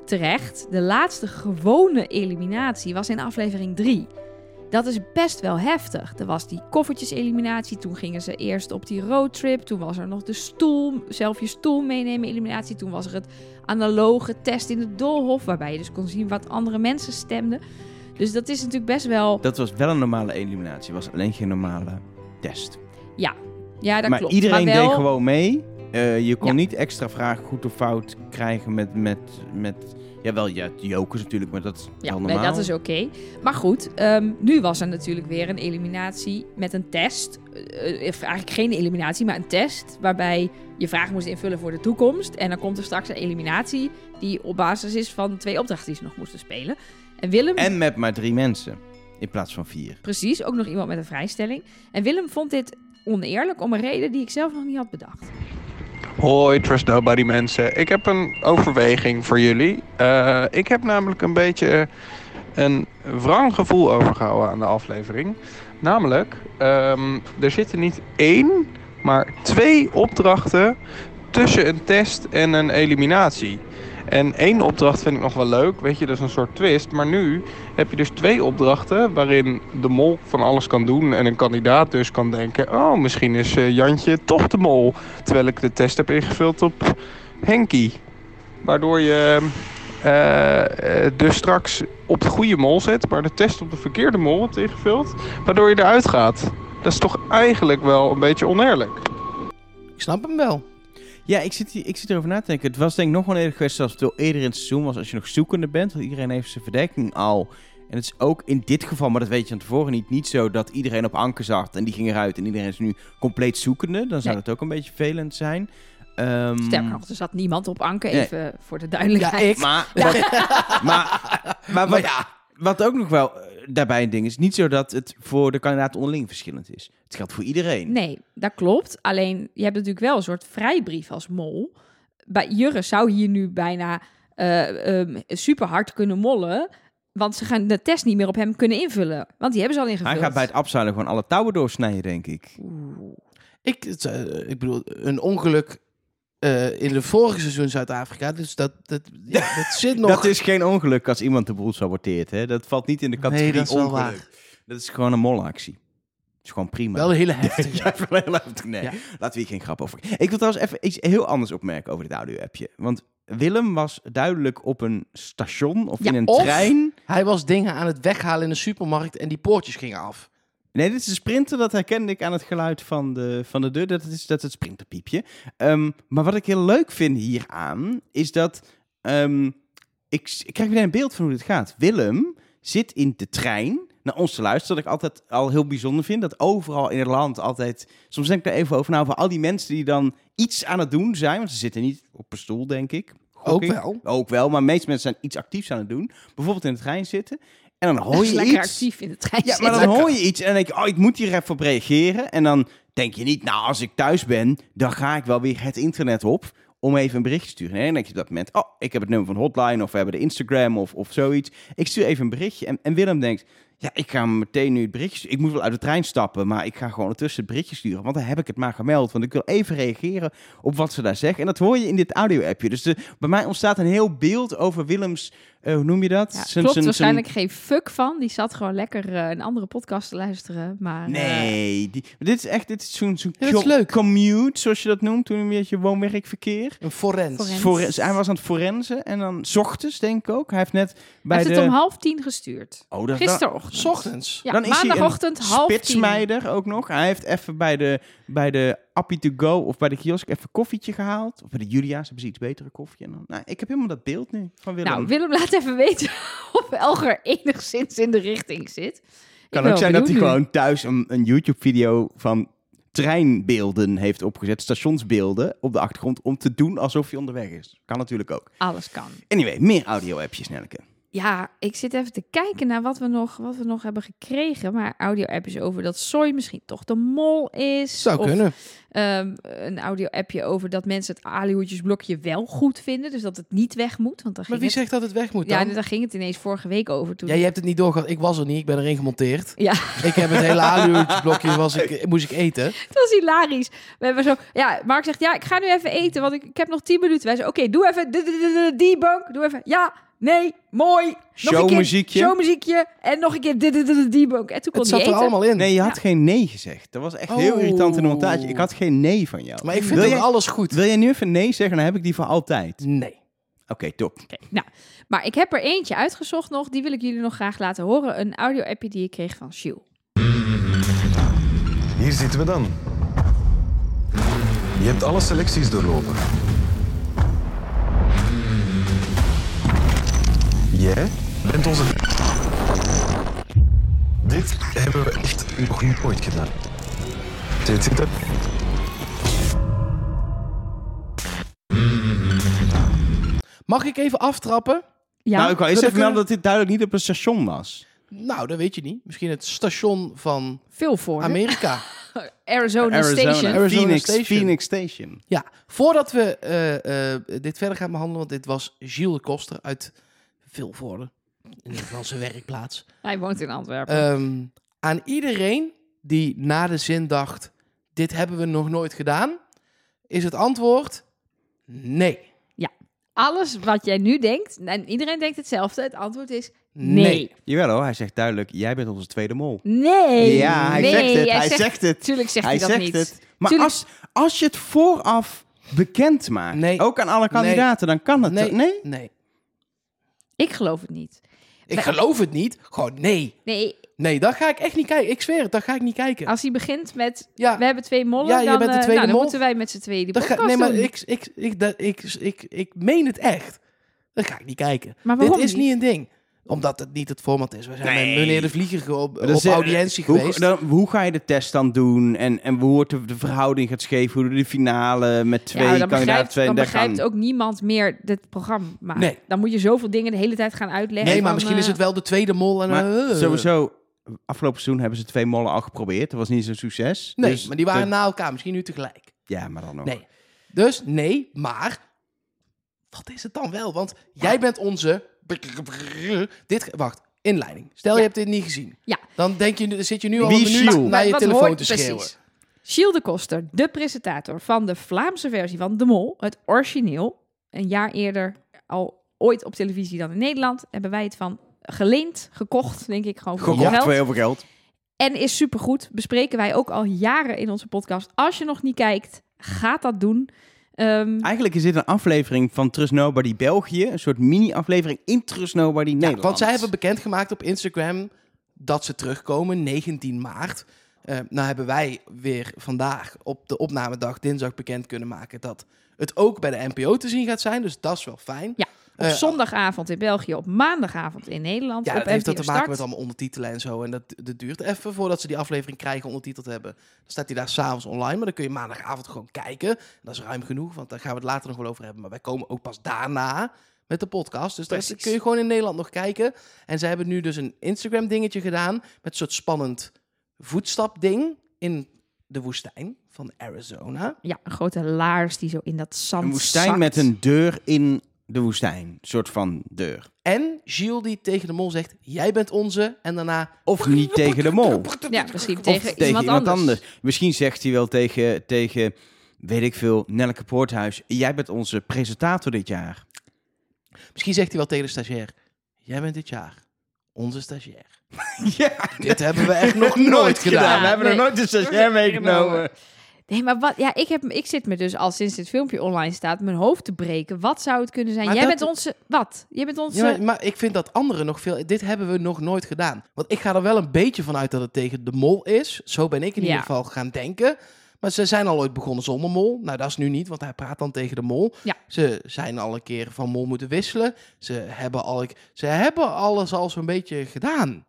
S3: terecht, de laatste gewone eliminatie was in aflevering 3. Dat is best wel heftig. Er was die koffertjes-eliminatie. Toen gingen ze eerst op die roadtrip. Toen was er nog de stoel, zelf je stoel meenemen eliminatie. Toen was er het analoge test in het doolhof. Waarbij je dus kon zien wat andere mensen stemden. Dus dat is natuurlijk best wel...
S1: Dat was wel een normale eliminatie, was alleen geen normale test.
S3: Ja, dat
S1: maar
S3: klopt.
S1: iedereen
S3: maar wel...
S1: deed gewoon mee. Eh, je kon
S3: Ja.
S1: niet extra vragen goed of fout krijgen met, met, met jawel, ja, jokers natuurlijk, maar dat is
S3: Ja, nee,
S1: normaal.
S3: dat is oké. Maar goed, ehm, nu was er natuurlijk weer een eliminatie met een test. Eh, eigenlijk geen eliminatie, maar een test. Waarbij je vragen moest invullen voor de toekomst. En dan komt er straks een eliminatie die op basis is van twee opdrachten die ze nog moesten spelen. En Willem,
S1: En met maar drie mensen in plaats van vier.
S3: precies, ook nog iemand met een vrijstelling. En Willem vond dit oneerlijk om een reden die ik zelf nog niet had bedacht.
S5: Hoi Trust Nobody mensen. Ik heb een overweging voor jullie. Eh, ik heb namelijk een beetje een wrang gevoel overgehouden aan de aflevering. Namelijk, ehm, er zitten niet één, maar twee opdrachten tussen een test en een eliminatie. En één opdracht vind ik nog wel leuk, weet je, dat is een soort twist. Maar nu heb je dus twee opdrachten waarin de mol van alles kan doen. En een kandidaat dus kan denken, oh misschien is eh, Jantje toch de mol. Terwijl ik de test heb ingevuld op Henky. Waardoor je eh, eh, dus straks op de goede mol zet, maar de test op de verkeerde mol hebt ingevuld. Waardoor je eruit gaat. Dat is toch eigenlijk wel een beetje oneerlijk.
S2: Ik snap hem wel.
S1: Ja, ik zit, hier, ik zit erover na te denken. Het was denk ik nog wel eerder geweest zoals het wel eerder in het seizoen was als je nog zoekende bent. Want iedereen heeft zijn verdekking al. En het is ook in dit geval, maar dat weet je van tevoren niet, niet zo dat iedereen op anker zat en die ging eruit en iedereen is nu compleet zoekende. Dan zou
S3: Nee.
S1: het ook een beetje vervelend zijn. Ehm,
S3: Sterker nog, er zat niemand op anker,
S1: Nee.
S3: even voor de duidelijkheid.
S2: Ja, ik.
S1: Maar, wat, maar, maar, wat, wat ook nog wel eh, daarbij een ding is, niet zo dat het voor de kandidaat onderling verschillend is. Het geldt voor iedereen.
S3: Nee, dat klopt. Alleen, je hebt natuurlijk wel een soort vrijbrief als mol. Bij Jurre zou hier nu bijna eh, ehm, super hard kunnen mollen. Want ze gaan de test niet meer op hem kunnen invullen. Want die hebben ze al ingevuld.
S1: Hij gaat bij het afzuilen gewoon alle touwen doorsnijden, denk ik.
S2: Ik, het, eh, ik bedoel, een ongeluk eh, in de vorige seizoen Zuid-Afrika. Dus dat, dat, ja, dat zit nog.
S1: Dat is geen ongeluk als iemand de boel saboteert. Hè? Dat valt niet in de categorie
S2: nee, dat is wel
S1: ongeluk.
S2: waar.
S1: Dat is gewoon een molactie. Dat is gewoon prima.
S2: Wel een hele heftige.
S1: ja, wel heel heftig. Nee,
S2: Ja.
S1: laten we hier geen grap over. Ik wil trouwens even iets heel anders opmerken over dit audio-appje. Want Willem was duidelijk op een station of
S3: Ja,
S1: in een
S2: of-
S1: trein.
S2: Hij was dingen aan het weghalen in de supermarkt en die poortjes gingen af.
S1: Nee, dit is een sprinter. Dat herkende ik aan het geluid van de, van de deur. Dat is, dat is het sprinterpiepje. Ehm, maar wat ik heel leuk vind hieraan, is dat... ehm, ik, ik krijg weer een beeld van hoe dit gaat. Willem zit in de trein naar ons te luisteren. Wat ik altijd al heel bijzonder vind. Dat overal in het land altijd... Soms denk ik daar even over na. Over al die mensen die dan iets aan het doen zijn. Want ze zitten niet op een stoel, denk ik.
S2: Ook wel.
S1: Ook wel, maar de meeste mensen zijn iets actiefs aan het doen. Bijvoorbeeld in de trein zitten. En dan hoor je
S3: lekker
S1: iets.
S3: actief in de trein
S1: Ja, maar dan hoor je iets en dan denk je, oh, ik moet hier even op reageren. En dan denk je niet, nou, als ik thuis ben, dan ga ik wel weer het internet op om even een berichtje te sturen. Nee, dan denk je op dat moment, oh, ik heb het nummer van Hotline of we hebben de Instagram of, of zoiets. Ik stuur even een berichtje en, en Willem denkt, Ja, ik ga meteen nu het berichtje sturen. Ik moet wel uit de trein stappen, maar ik ga gewoon ertussen het berichtje sturen. Want dan heb ik het maar gemeld. Want ik wil even reageren op wat ze daar zeggen. En dat hoor je in dit audio-appje. Dus de, bij mij ontstaat een heel beeld over Willems, eh, hoe noem je dat?
S3: Ja,
S1: Zijn-
S3: klopt
S1: zijn-
S3: waarschijnlijk geen fuck van. Die zat gewoon lekker eh, een andere podcast te luisteren. Maar, eh,
S1: Nee, die, dit is echt dit is zo'n
S2: Ja, leuk.
S1: commute, zoals je dat noemt. Toen een beetje woon-werkverkeer.
S2: Een forens.
S3: Forens.
S1: Forens- hij was aan het forensen en dan 's ochtends, denk ik ook. Hij heeft net
S3: hij
S1: bij
S3: heeft
S1: de...
S3: het om half tien gestuurd.
S1: oh, dat,
S3: Gisterochtend.
S2: S ochtends.
S3: Ja,
S1: Dan is hij een
S3: maandagochtend half tien.
S1: spitsmeider ook nog. Hij heeft even bij de, bij de Appie to Go of bij de kiosk even koffietje gehaald. Of bij de Julia's hebben ze iets betere koffie. En dan, nou, ik heb helemaal dat beeld nu van Willem.
S3: Nou, Willem laat even weten of Elger enigszins in de richting zit.
S1: Kan ook zijn dat hij gewoon thuis een, een YouTube-video van treinbeelden heeft opgezet. Stationsbeelden op de achtergrond om te doen alsof hij onderweg is. Kan natuurlijk ook.
S3: Alles kan.
S1: Anyway, meer audio-appjes, Nelke.
S3: Ja, ik zit even te kijken naar wat we nog, wat we nog hebben gekregen. Maar audio-appjes over dat Soy misschien toch de mol is.
S2: Zou
S3: Of,
S2: kunnen.
S3: ehm, een audio-appje over dat mensen het alihoedjesblokje wel goed vinden. Dus dat het niet weg moet. Want dan
S2: Maar
S3: ging
S2: wie
S3: het,
S2: zegt dat het weg moet dan?
S3: ja, daar ging het ineens vorige week over. Toen
S2: Ja, je hebt het niet doorgehad. Ik was er niet. Ik ben erin gemonteerd.
S3: Ja.
S2: Ik heb het hele aluhoedjesblokje was ik, moest ik eten.
S3: Het was hilarisch. We hebben zo, ja, Mark zegt, ja, ik ga nu even eten, want ik, ik heb nog 10 minuten. Wij zeggen, oké, doe even die bank. Doe even, ja, nee, mooi. Nog een keer
S1: Showmuziekje.
S3: Showmuziekje. En nog een keer de, de, de die bank. En toen kon
S2: Het zat er
S3: eten.
S2: allemaal in.
S1: Nee, je had
S3: Ja.
S1: geen nee gezegd. Dat was echt heel
S2: Oh.
S1: irritant in de montage. Ik had geen nee van jou.
S2: Maar ik vind
S1: wil,
S2: ook alles goed.
S1: wil jij nu even nee zeggen? Dan heb ik die voor altijd.
S2: Nee.
S1: Oké, top.
S3: Oké, nou, maar ik heb er eentje uitgezocht nog. Die wil ik jullie nog graag laten horen. Een audio-appje die ik kreeg van Shiel.
S6: Hier zitten we dan. Je hebt alle selecties doorlopen. Jij bent onze. Dit hebben we echt nog nooit gedaan. Zit zitten.
S2: Mag ik even aftrappen?
S3: Ja,
S1: nou, ik wou eerst even melden dat dit duidelijk niet op een station was.
S2: Nou, dat weet je niet. Misschien het station van
S3: veel voor.
S2: Amerika.
S3: Arizona, Station.
S2: Arizona
S1: Phoenix,
S2: Station.
S1: Phoenix Station.
S2: Ja, voordat we eh, eh, dit verder gaan behandelen, want dit was Gilles de Koster uit Vilvoorde, in ieder geval zijn werkplaats.
S3: Hij woont in Antwerpen.
S2: Ehm, aan iedereen die na de zin dacht, dit hebben we nog nooit gedaan, is het antwoord nee.
S3: Alles wat jij nu denkt, en iedereen denkt hetzelfde. Het antwoord is nee.
S2: Nee.
S1: Jawel hoor, hij zegt duidelijk, jij bent onze tweede mol.
S3: Nee.
S1: ja, hij
S3: nee,
S1: zegt het, hij zegt het.
S3: Tuurlijk zegt
S1: hij
S3: hij, dat
S1: zegt
S3: niet.
S1: het. Maar
S3: Tuurlijk-
S1: als, als je het vooraf bekend maakt,
S2: Nee.
S1: ook aan alle kandidaten, dan kan het
S2: Nee.
S1: Nee?
S3: Ik geloof het niet.
S2: Ik geloof het niet. Gewoon nee.
S3: Nee,
S2: Nee, dat ga ik echt niet kijken. Ik zweer het, dat ga ik niet kijken.
S3: als hij begint met...
S2: Ja,
S3: We hebben twee mollen,
S2: Ja, je
S3: dan,
S2: bent de
S3: eh,
S2: tweede
S3: nou, dan moeten wij met z'n tweeën die
S2: dat ga, nee, maar ik, ik, ik, dat, ik, ik, ik meen het echt. Dat ga ik niet kijken.
S3: Maar
S2: Dit is niet een ding. Omdat het niet het format is. We zijn
S1: Nee.
S2: met meneer de Vlieger op,
S1: is,
S2: op
S1: eh,
S2: audiëntie
S1: hoe,
S2: geweest.
S1: dan, hoe ga je de test dan doen? En, en hoe wordt de, de verhouding gaat scheef? Hoe doe je de finale met twee
S3: ja, dan
S1: kandidaten?
S3: begrijpt,
S1: Twee,
S3: dan begrijpt
S1: gaan-
S3: ook niemand meer dit programma.
S2: Nee.
S3: Dan moet je zoveel dingen de hele tijd gaan uitleggen.
S2: nee, maar
S3: van,
S2: misschien
S3: eh,
S2: is het wel de tweede mol. En,
S1: Maar
S2: eh,
S1: sowieso, afgelopen seizoen hebben ze twee mollen al geprobeerd. Dat was niet zo'n succes.
S2: Nee,
S1: Dus
S2: maar die waren
S1: de-
S2: na elkaar. Misschien nu tegelijk.
S1: Ja, maar dan ook.
S2: Nee. Dus nee, maar... Wat is het dan wel? Want jij bent onze... Dit, wacht, inleiding. Stel
S3: Ja.
S2: je hebt dit niet gezien.
S3: Ja.
S2: Dan denk je, dan zit je nu al
S1: Wie
S2: een minuut naar je
S3: wat
S2: telefoon
S3: hoort-
S2: te schreeuwen.
S3: Precies. Gilles de Koster, de presentator van de Vlaamse versie van De Mol, het origineel. Een jaar eerder al ooit op televisie dan in Nederland. Hebben wij het van geleend, gekocht, denk ik, gewoon voor
S1: Gekocht voor heel veel geld.
S3: En is supergoed. Bespreken wij ook al jaren in onze podcast. Als je nog niet kijkt, ga dat doen. Ehm,
S1: Eigenlijk is dit een aflevering van Trust Nobody België. Een soort mini-aflevering in Trust Nobody
S2: Ja,
S1: Nederland.
S2: want zij hebben bekendgemaakt op Instagram dat ze terugkomen, 19 maart. Eh, nou hebben wij weer vandaag op de opnamedag dinsdag bekend kunnen maken dat het ook bij de NPO te zien gaat zijn. Dus dat is wel fijn.
S3: Ja, op
S2: Eh,
S3: zondagavond in België, op maandagavond in Nederland.
S2: Ja,
S3: op
S2: dat heeft dat te maken
S3: Start.
S2: met allemaal ondertitelen en zo. En dat, dat duurt even voordat ze die aflevering krijgen ondertiteld hebben. Dan staat hij daar s'avonds online, maar dan kun je maandagavond gewoon kijken. Dat is ruim genoeg, want daar gaan we het later nog wel over hebben. Maar wij komen ook pas daarna met de podcast. Dus dat
S3: Precies.
S2: kun je gewoon in Nederland nog kijken. En ze hebben nu dus een Instagram dingetje gedaan met een soort spannend voetstapding in de woestijn van Arizona.
S3: Ja, een grote laars die zo in dat zand
S1: Een woestijn
S3: zakt.
S1: met een deur in de woestijn. soort van deur.
S2: En Gilles die tegen de mol zegt, jij bent onze. En daarna...
S1: Of niet tegen de mol.
S3: Ja, misschien
S1: Of
S3: tegen, iemand, anders.
S1: Misschien zegt hij wel tegen, tegen, weet ik veel, Nelleke Poorthuis. Jij bent onze presentator dit jaar.
S2: Misschien zegt hij wel tegen de stagiair, jij bent dit jaar onze stagiair.
S1: ja,
S2: Dit hebben we echt nog nooit gedaan.
S1: We hebben
S3: Nee.
S1: nog nooit een stagiair meegenomen.
S3: Nee, maar wat, ja, ik, heb, ik zit me dus al sinds dit filmpje online staat mijn hoofd te breken. Wat zou het kunnen zijn?
S2: Maar
S3: Jij
S2: dat-
S3: bent onze... Wat? Jij bent onze...
S2: Ja, maar, maar ik vind dat anderen nog veel... Dit hebben we nog nooit gedaan. Want ik ga er wel een beetje van uit dat het tegen de mol is. Zo ben ik in
S3: Ja.
S2: ieder geval gaan denken. Maar ze zijn al ooit begonnen zonder mol. Nou, dat is nu niet, want hij praat dan tegen de mol.
S3: Ja.
S2: Ze zijn al een keer van mol moeten wisselen. Ze hebben, al, ze hebben alles al zo'n beetje gedaan.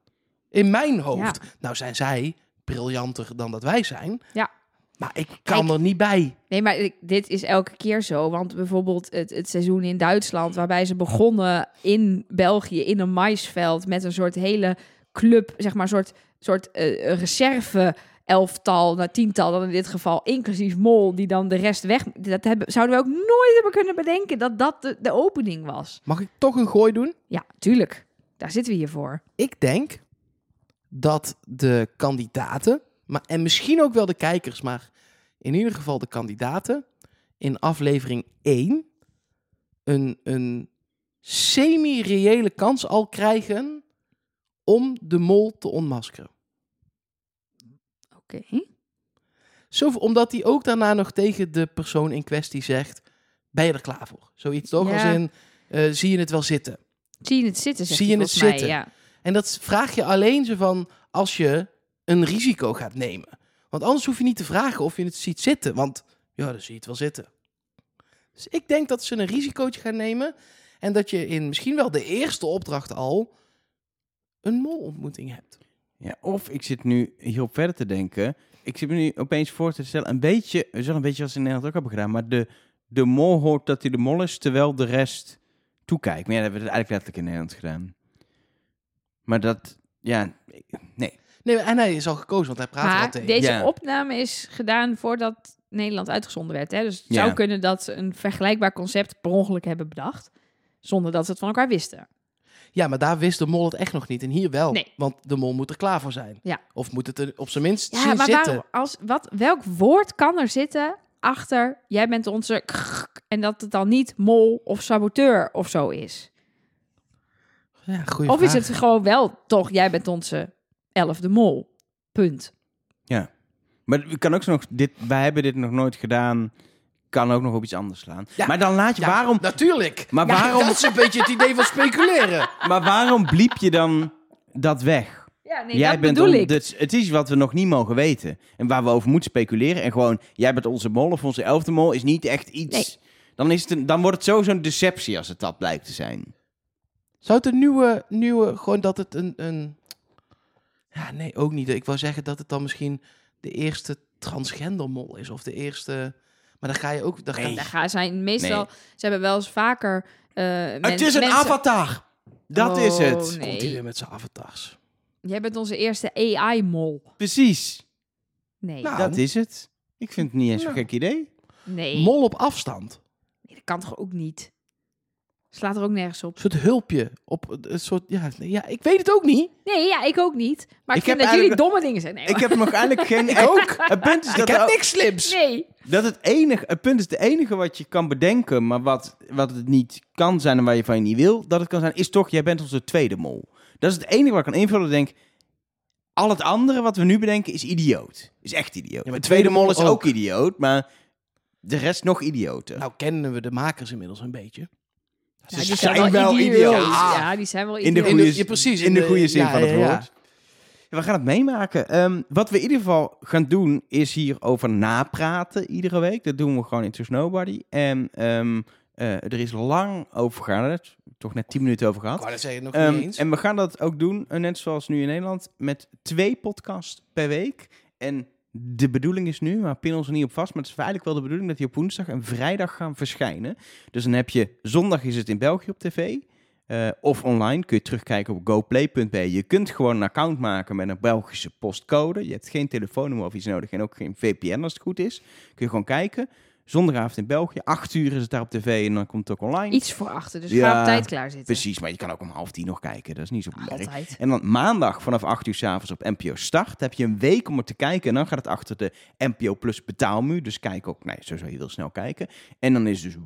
S2: In mijn hoofd. Nou zijn zij briljanter dan dat wij zijn.
S3: Ja.
S2: Maar ik kan
S3: Kijk.
S2: er niet bij.
S3: Nee, maar dit is elke keer zo. Want bijvoorbeeld het, het seizoen in Duitsland, waarbij ze begonnen in België in een maisveld met een soort hele club, zeg maar, een soort, soort eh, reserve elftal, nou tiental dan in dit geval, inclusief Mol, die dan de rest weg. Dat hebben, zouden we ook nooit hebben kunnen bedenken dat dat de, de opening was.
S2: Mag ik toch een gooi doen?
S3: Ja, tuurlijk. Daar zitten we hier voor.
S2: Ik denk dat de kandidaten, maar, en misschien ook wel de kijkers, maar in ieder geval de kandidaten, in aflevering 1 een, een semi-reële kans al krijgen om de mol te ontmaskeren.
S3: Oké.
S2: Zo, omdat hij ook daarna nog tegen de persoon in kwestie zegt, ben je er klaar voor? Zoiets toch?
S3: Ja.
S2: Als in, eh, zie je het wel zitten?
S3: Zie je het zitten,
S2: Zie je het
S3: mij,
S2: zitten?
S3: Ja.
S2: En dat vraag je alleen zo van als je een risico gaat nemen. Want anders hoef je niet te vragen of je het ziet zitten. Want ja, dan zie je het wel zitten. Dus ik denk dat ze een risicootje gaan nemen. En dat je in misschien wel de eerste opdracht al een molontmoeting hebt.
S1: Ja, of ik zit nu hierop verder te denken. Ik zit me nu opeens voor te stellen, een beetje, zullen een beetje als in Nederland ook hebben gedaan, maar de, de mol hoort dat hij de mol is, terwijl de rest toekijkt. Maar ja, dat hebben we eigenlijk letterlijk in Nederland gedaan. Maar dat, ja, nee.
S2: Nee, en hij is al gekozen, want hij praat er al
S3: Maar
S2: tegen.
S3: deze
S1: Ja.
S3: opname is gedaan voordat Nederland uitgezonden werd. Hè? Dus het
S1: Ja.
S3: zou kunnen dat ze een vergelijkbaar concept per ongeluk hebben bedacht. Zonder dat ze het van elkaar wisten.
S2: Ja, maar daar wist de mol het echt nog niet. En hier wel.
S3: Nee.
S2: Want de mol moet er klaar voor zijn.
S3: Ja.
S2: Of moet het er op zijn minst
S3: Ja,
S2: zien
S3: maar
S2: zitten.
S3: waarom, als, wat, welk woord kan er zitten achter jij bent onze en dat het dan niet mol of saboteur of zo is?
S2: Ja, goeie
S3: Of is het gewoon wel toch jij bent onze elfde mol? Punt.
S1: Maar het kan ook zo nog, dit, wij hebben dit nog nooit gedaan, kan ook nog op iets anders slaan.
S2: Ja.
S1: Maar dan laat je,
S2: Ja,
S1: waarom,
S2: Natuurlijk.
S1: Maar
S2: Ja,
S1: waarom-
S2: Dat is een beetje het idee van speculeren.
S1: maar waarom bliep je dan dat weg?
S3: Ja, nee,
S1: jij
S3: dat
S1: bent
S3: bedoel
S1: on-
S3: ik.
S1: dit- het is wat we nog niet mogen weten. En waar we over moeten speculeren. En gewoon, jij bent onze mol of onze elfde mol is niet echt iets.
S3: Nee.
S1: Dan, is het een, dan wordt het sowieso een deceptie als het dat blijkt te zijn.
S2: Zou het een nieuwe, nieuwe, gewoon dat het een, een... Ja, nee, ook niet. Ik wou zeggen dat het dan misschien de eerste transgendermol is. Of de eerste... Maar dan ga je ook... Dan ga
S1: Nee.
S3: Daar gaan zijn meestal.
S1: Nee.
S3: Ze hebben wel eens vaker. eh
S1: het is een
S3: mensen-
S1: avatar. Dat is
S3: Oh,
S1: het.
S2: Komt hij weer met zijn avatars.
S3: Jij bent onze eerste AI-mol.
S1: Precies.
S3: Nee.
S2: Nou.
S1: Dat is het. Ik vind het niet eens een
S2: Nou.
S1: gek idee.
S3: nee.
S2: Mol op afstand.
S3: Nee, dat kan toch ook niet? Slaat er ook nergens op.
S2: Een soort hulpje. Op een soort... Ja, ja, ik weet het ook niet.
S3: Nee, ja, ik ook niet. Maar ik,
S1: Ik
S3: vind
S1: heb
S3: dat jullie domme dingen zijn. Nee,
S1: Ik heb nog eigenlijk geen...
S2: Ik ook.
S1: Het punt is
S2: Ik
S1: dat,
S2: heb
S1: er ook-
S2: niks slims.
S3: nee.
S1: dat het enige... Het punt is het enige wat je kan bedenken, maar wat, wat het niet kan zijn en waar je van je niet wil, dat het kan zijn, is toch, jij bent onze tweede mol. Dat is het enige wat ik kan invullen. Ik denk, al het andere wat we nu bedenken is idioot. Is echt idioot.
S2: maar
S1: de tweede mol is ook.
S2: ook.
S1: idioot, maar de rest nog idioter.
S2: Nou kennen we de makers inmiddels een beetje.
S3: Ja,
S1: Ze
S3: die
S1: zijn
S3: zijn wel idioot. Ja, die zijn wel
S1: in de goede,
S2: de- ja, precies,
S1: in de
S2: de-
S1: goede zin
S2: ja,
S1: van het woord. Ja, we gaan het meemaken. Ehm, wat we in ieder geval gaan doen, is hierover napraten iedere week. Dat doen we gewoon in Trust Nobody. En ehm, eh, er is lang over gegaan. Het toch net 10 minuten over gehad.
S2: nog
S1: Ehm,
S2: niet eens.
S1: en we gaan dat ook doen, eh, net zoals nu in Nederland, met twee podcasts per week. En de bedoeling is nu, maar pin ons er niet op vast, maar het is eigenlijk wel de bedoeling dat die op woensdag en vrijdag gaan verschijnen. Dus dan heb je, zondag is het in België op tv, eh, of online kun je terugkijken op goplay.be. Je kunt gewoon een account maken met een Belgische postcode. Je hebt geen telefoonnummer of iets nodig en ook geen VPN als het goed is. Kun je gewoon kijken. Zondagavond in België. Acht uur is het daar op tv en dan komt het ook online.
S3: Iets voor achter, dus
S1: Ja,
S3: ga op tijd klaar zitten.
S1: Precies, maar je kan ook om half tien nog kijken. Dat is niet zo belangrijk.
S3: Altijd.
S1: En dan maandag vanaf 8 uur s'avonds op NPO Start. heb je een week om het te kijken. En dan gaat het achter de NPO Plus betaalmuur. Dus kijk ook, nee, zo zou je heel snel kijken. En dan is dus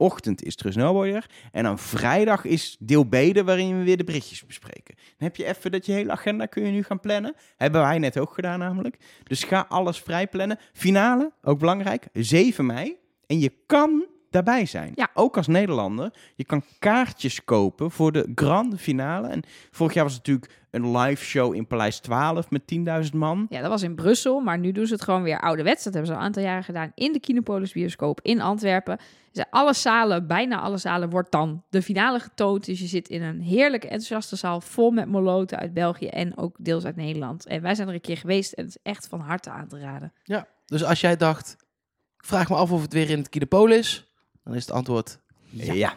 S1: woensdagochtend is Trus Snowboarder. En dan vrijdag is deel B, waarin we weer de berichtjes bespreken. Dan heb je even dat je hele agenda kun je nu gaan plannen. Hebben wij net ook gedaan namelijk. Dus ga alles vrij plannen. Finale, ook belangrijk, 7 mei. En je kan daarbij zijn.
S3: Ja.
S1: Ook als Nederlander. Je kan kaartjes kopen voor de grande finale. En vorig jaar was het natuurlijk een live show in Paleis 12 met 10.000 man.
S3: Ja, dat was in Brussel, maar nu doen ze het gewoon weer ouderwets. Dat hebben ze al een aantal jaren gedaan in de Kinopolis bioscoop in Antwerpen. Dus alle zalen, bijna alle zalen, wordt dan de finale getoond. Dus je zit in een heerlijke, enthousiaste zaal vol met moloten uit België en ook deels uit Nederland. En wij zijn er een keer geweest en het is echt van harte aan te raden.
S2: Ja, dus als jij dacht, ik vraag me af of het weer in het Kinepolis is, dan is het antwoord
S1: Ja.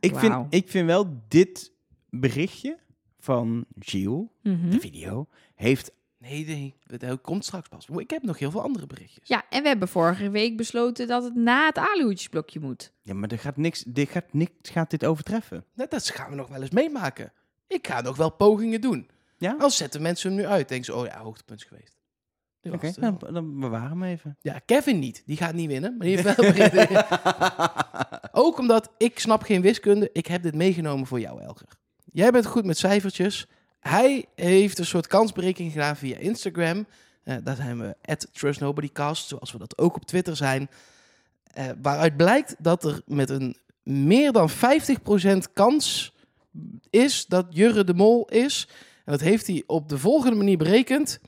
S1: Ik, vind, ik vind wel dit berichtje van Gilles,
S3: Mhm.
S1: de video, heeft...
S2: nee, nee, het komt straks pas. Ik heb nog heel veel andere berichtjes.
S3: Ja, en we hebben vorige week besloten dat het na het aluhoedjesblokje moet.
S1: Ja, maar er gaat niks, dit gaat, niks gaat dit overtreffen.
S2: Dat, dat gaan we nog wel eens meemaken. Ik ga nog wel pogingen doen.
S1: Ja?
S2: Als zetten mensen hem nu uit, denken ze, oh ja, hoogtepunt is geweest.
S1: Oké,
S2: het wel.
S1: dan, dan bewaren we hem even.
S2: Ja, Kevin niet. Die gaat niet winnen, maar die heeft wel berichten. Ook omdat ik snap geen wiskunde. Ik heb dit meegenomen voor jou, Elger. Jij bent goed met cijfertjes. Hij heeft een soort kansberekening gedaan via Instagram. Eh daar zijn we at TrustNobodyCast, zoals we dat ook op Twitter zijn. Eh, waaruit blijkt dat er met een meer dan 50% kans is dat Jurre de Mol is. En dat heeft hij op de volgende manier berekend.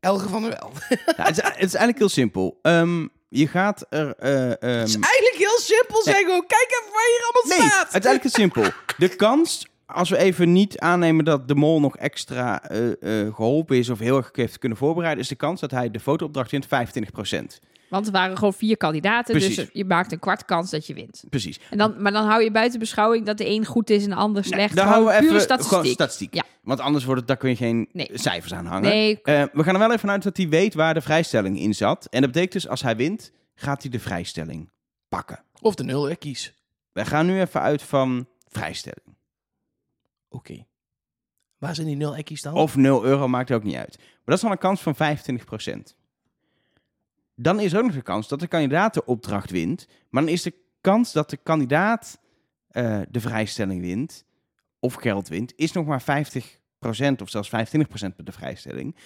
S2: Elger van der Wel.
S1: Ja, het, is, het is eigenlijk heel simpel. Ehm, je gaat er... eh, ehm,
S2: Het is eigenlijk heel simpel, zeg gewoon. Kijk even waar hier allemaal
S1: Nee,
S2: staat.
S1: het is eigenlijk heel simpel. De kans, als we even niet aannemen dat de mol nog extra eh, eh, geholpen is of heel erg heeft kunnen voorbereiden, is de kans dat hij de fotoopdracht wint 25%.
S3: Want er waren gewoon vier kandidaten,
S1: Precies.
S3: dus je maakt een kwart kans dat je wint.
S1: Precies.
S3: En dan, maar dan hou je buiten beschouwing dat de een goed is en de ander slecht. Gewoon
S1: houden we
S3: pure
S1: even
S3: statistiek.
S1: gewoon statistiek.
S3: Ja.
S1: Want anders wordt het, daar kun je geen
S3: Nee.
S1: cijfers aan hangen.
S3: Nee,
S1: Eh, we gaan er wel even vanuit dat hij weet waar de vrijstelling in zat. En dat betekent dus als hij wint, gaat hij de vrijstelling pakken.
S2: Of de nul, hè, kies.
S1: We gaan nu even uit van vrijstelling.
S2: Oké. Waar zijn die nul ekkies dan?
S1: Of 0 euro maakt ook niet uit. Maar dat is dan een kans van 25%. Dan is er ook nog de kans dat de kandidaat de opdracht wint. Maar dan is de kans dat de kandidaat eh, de vrijstelling wint, of geld wint, is nog maar 50% of zelfs 25% met de vrijstelling.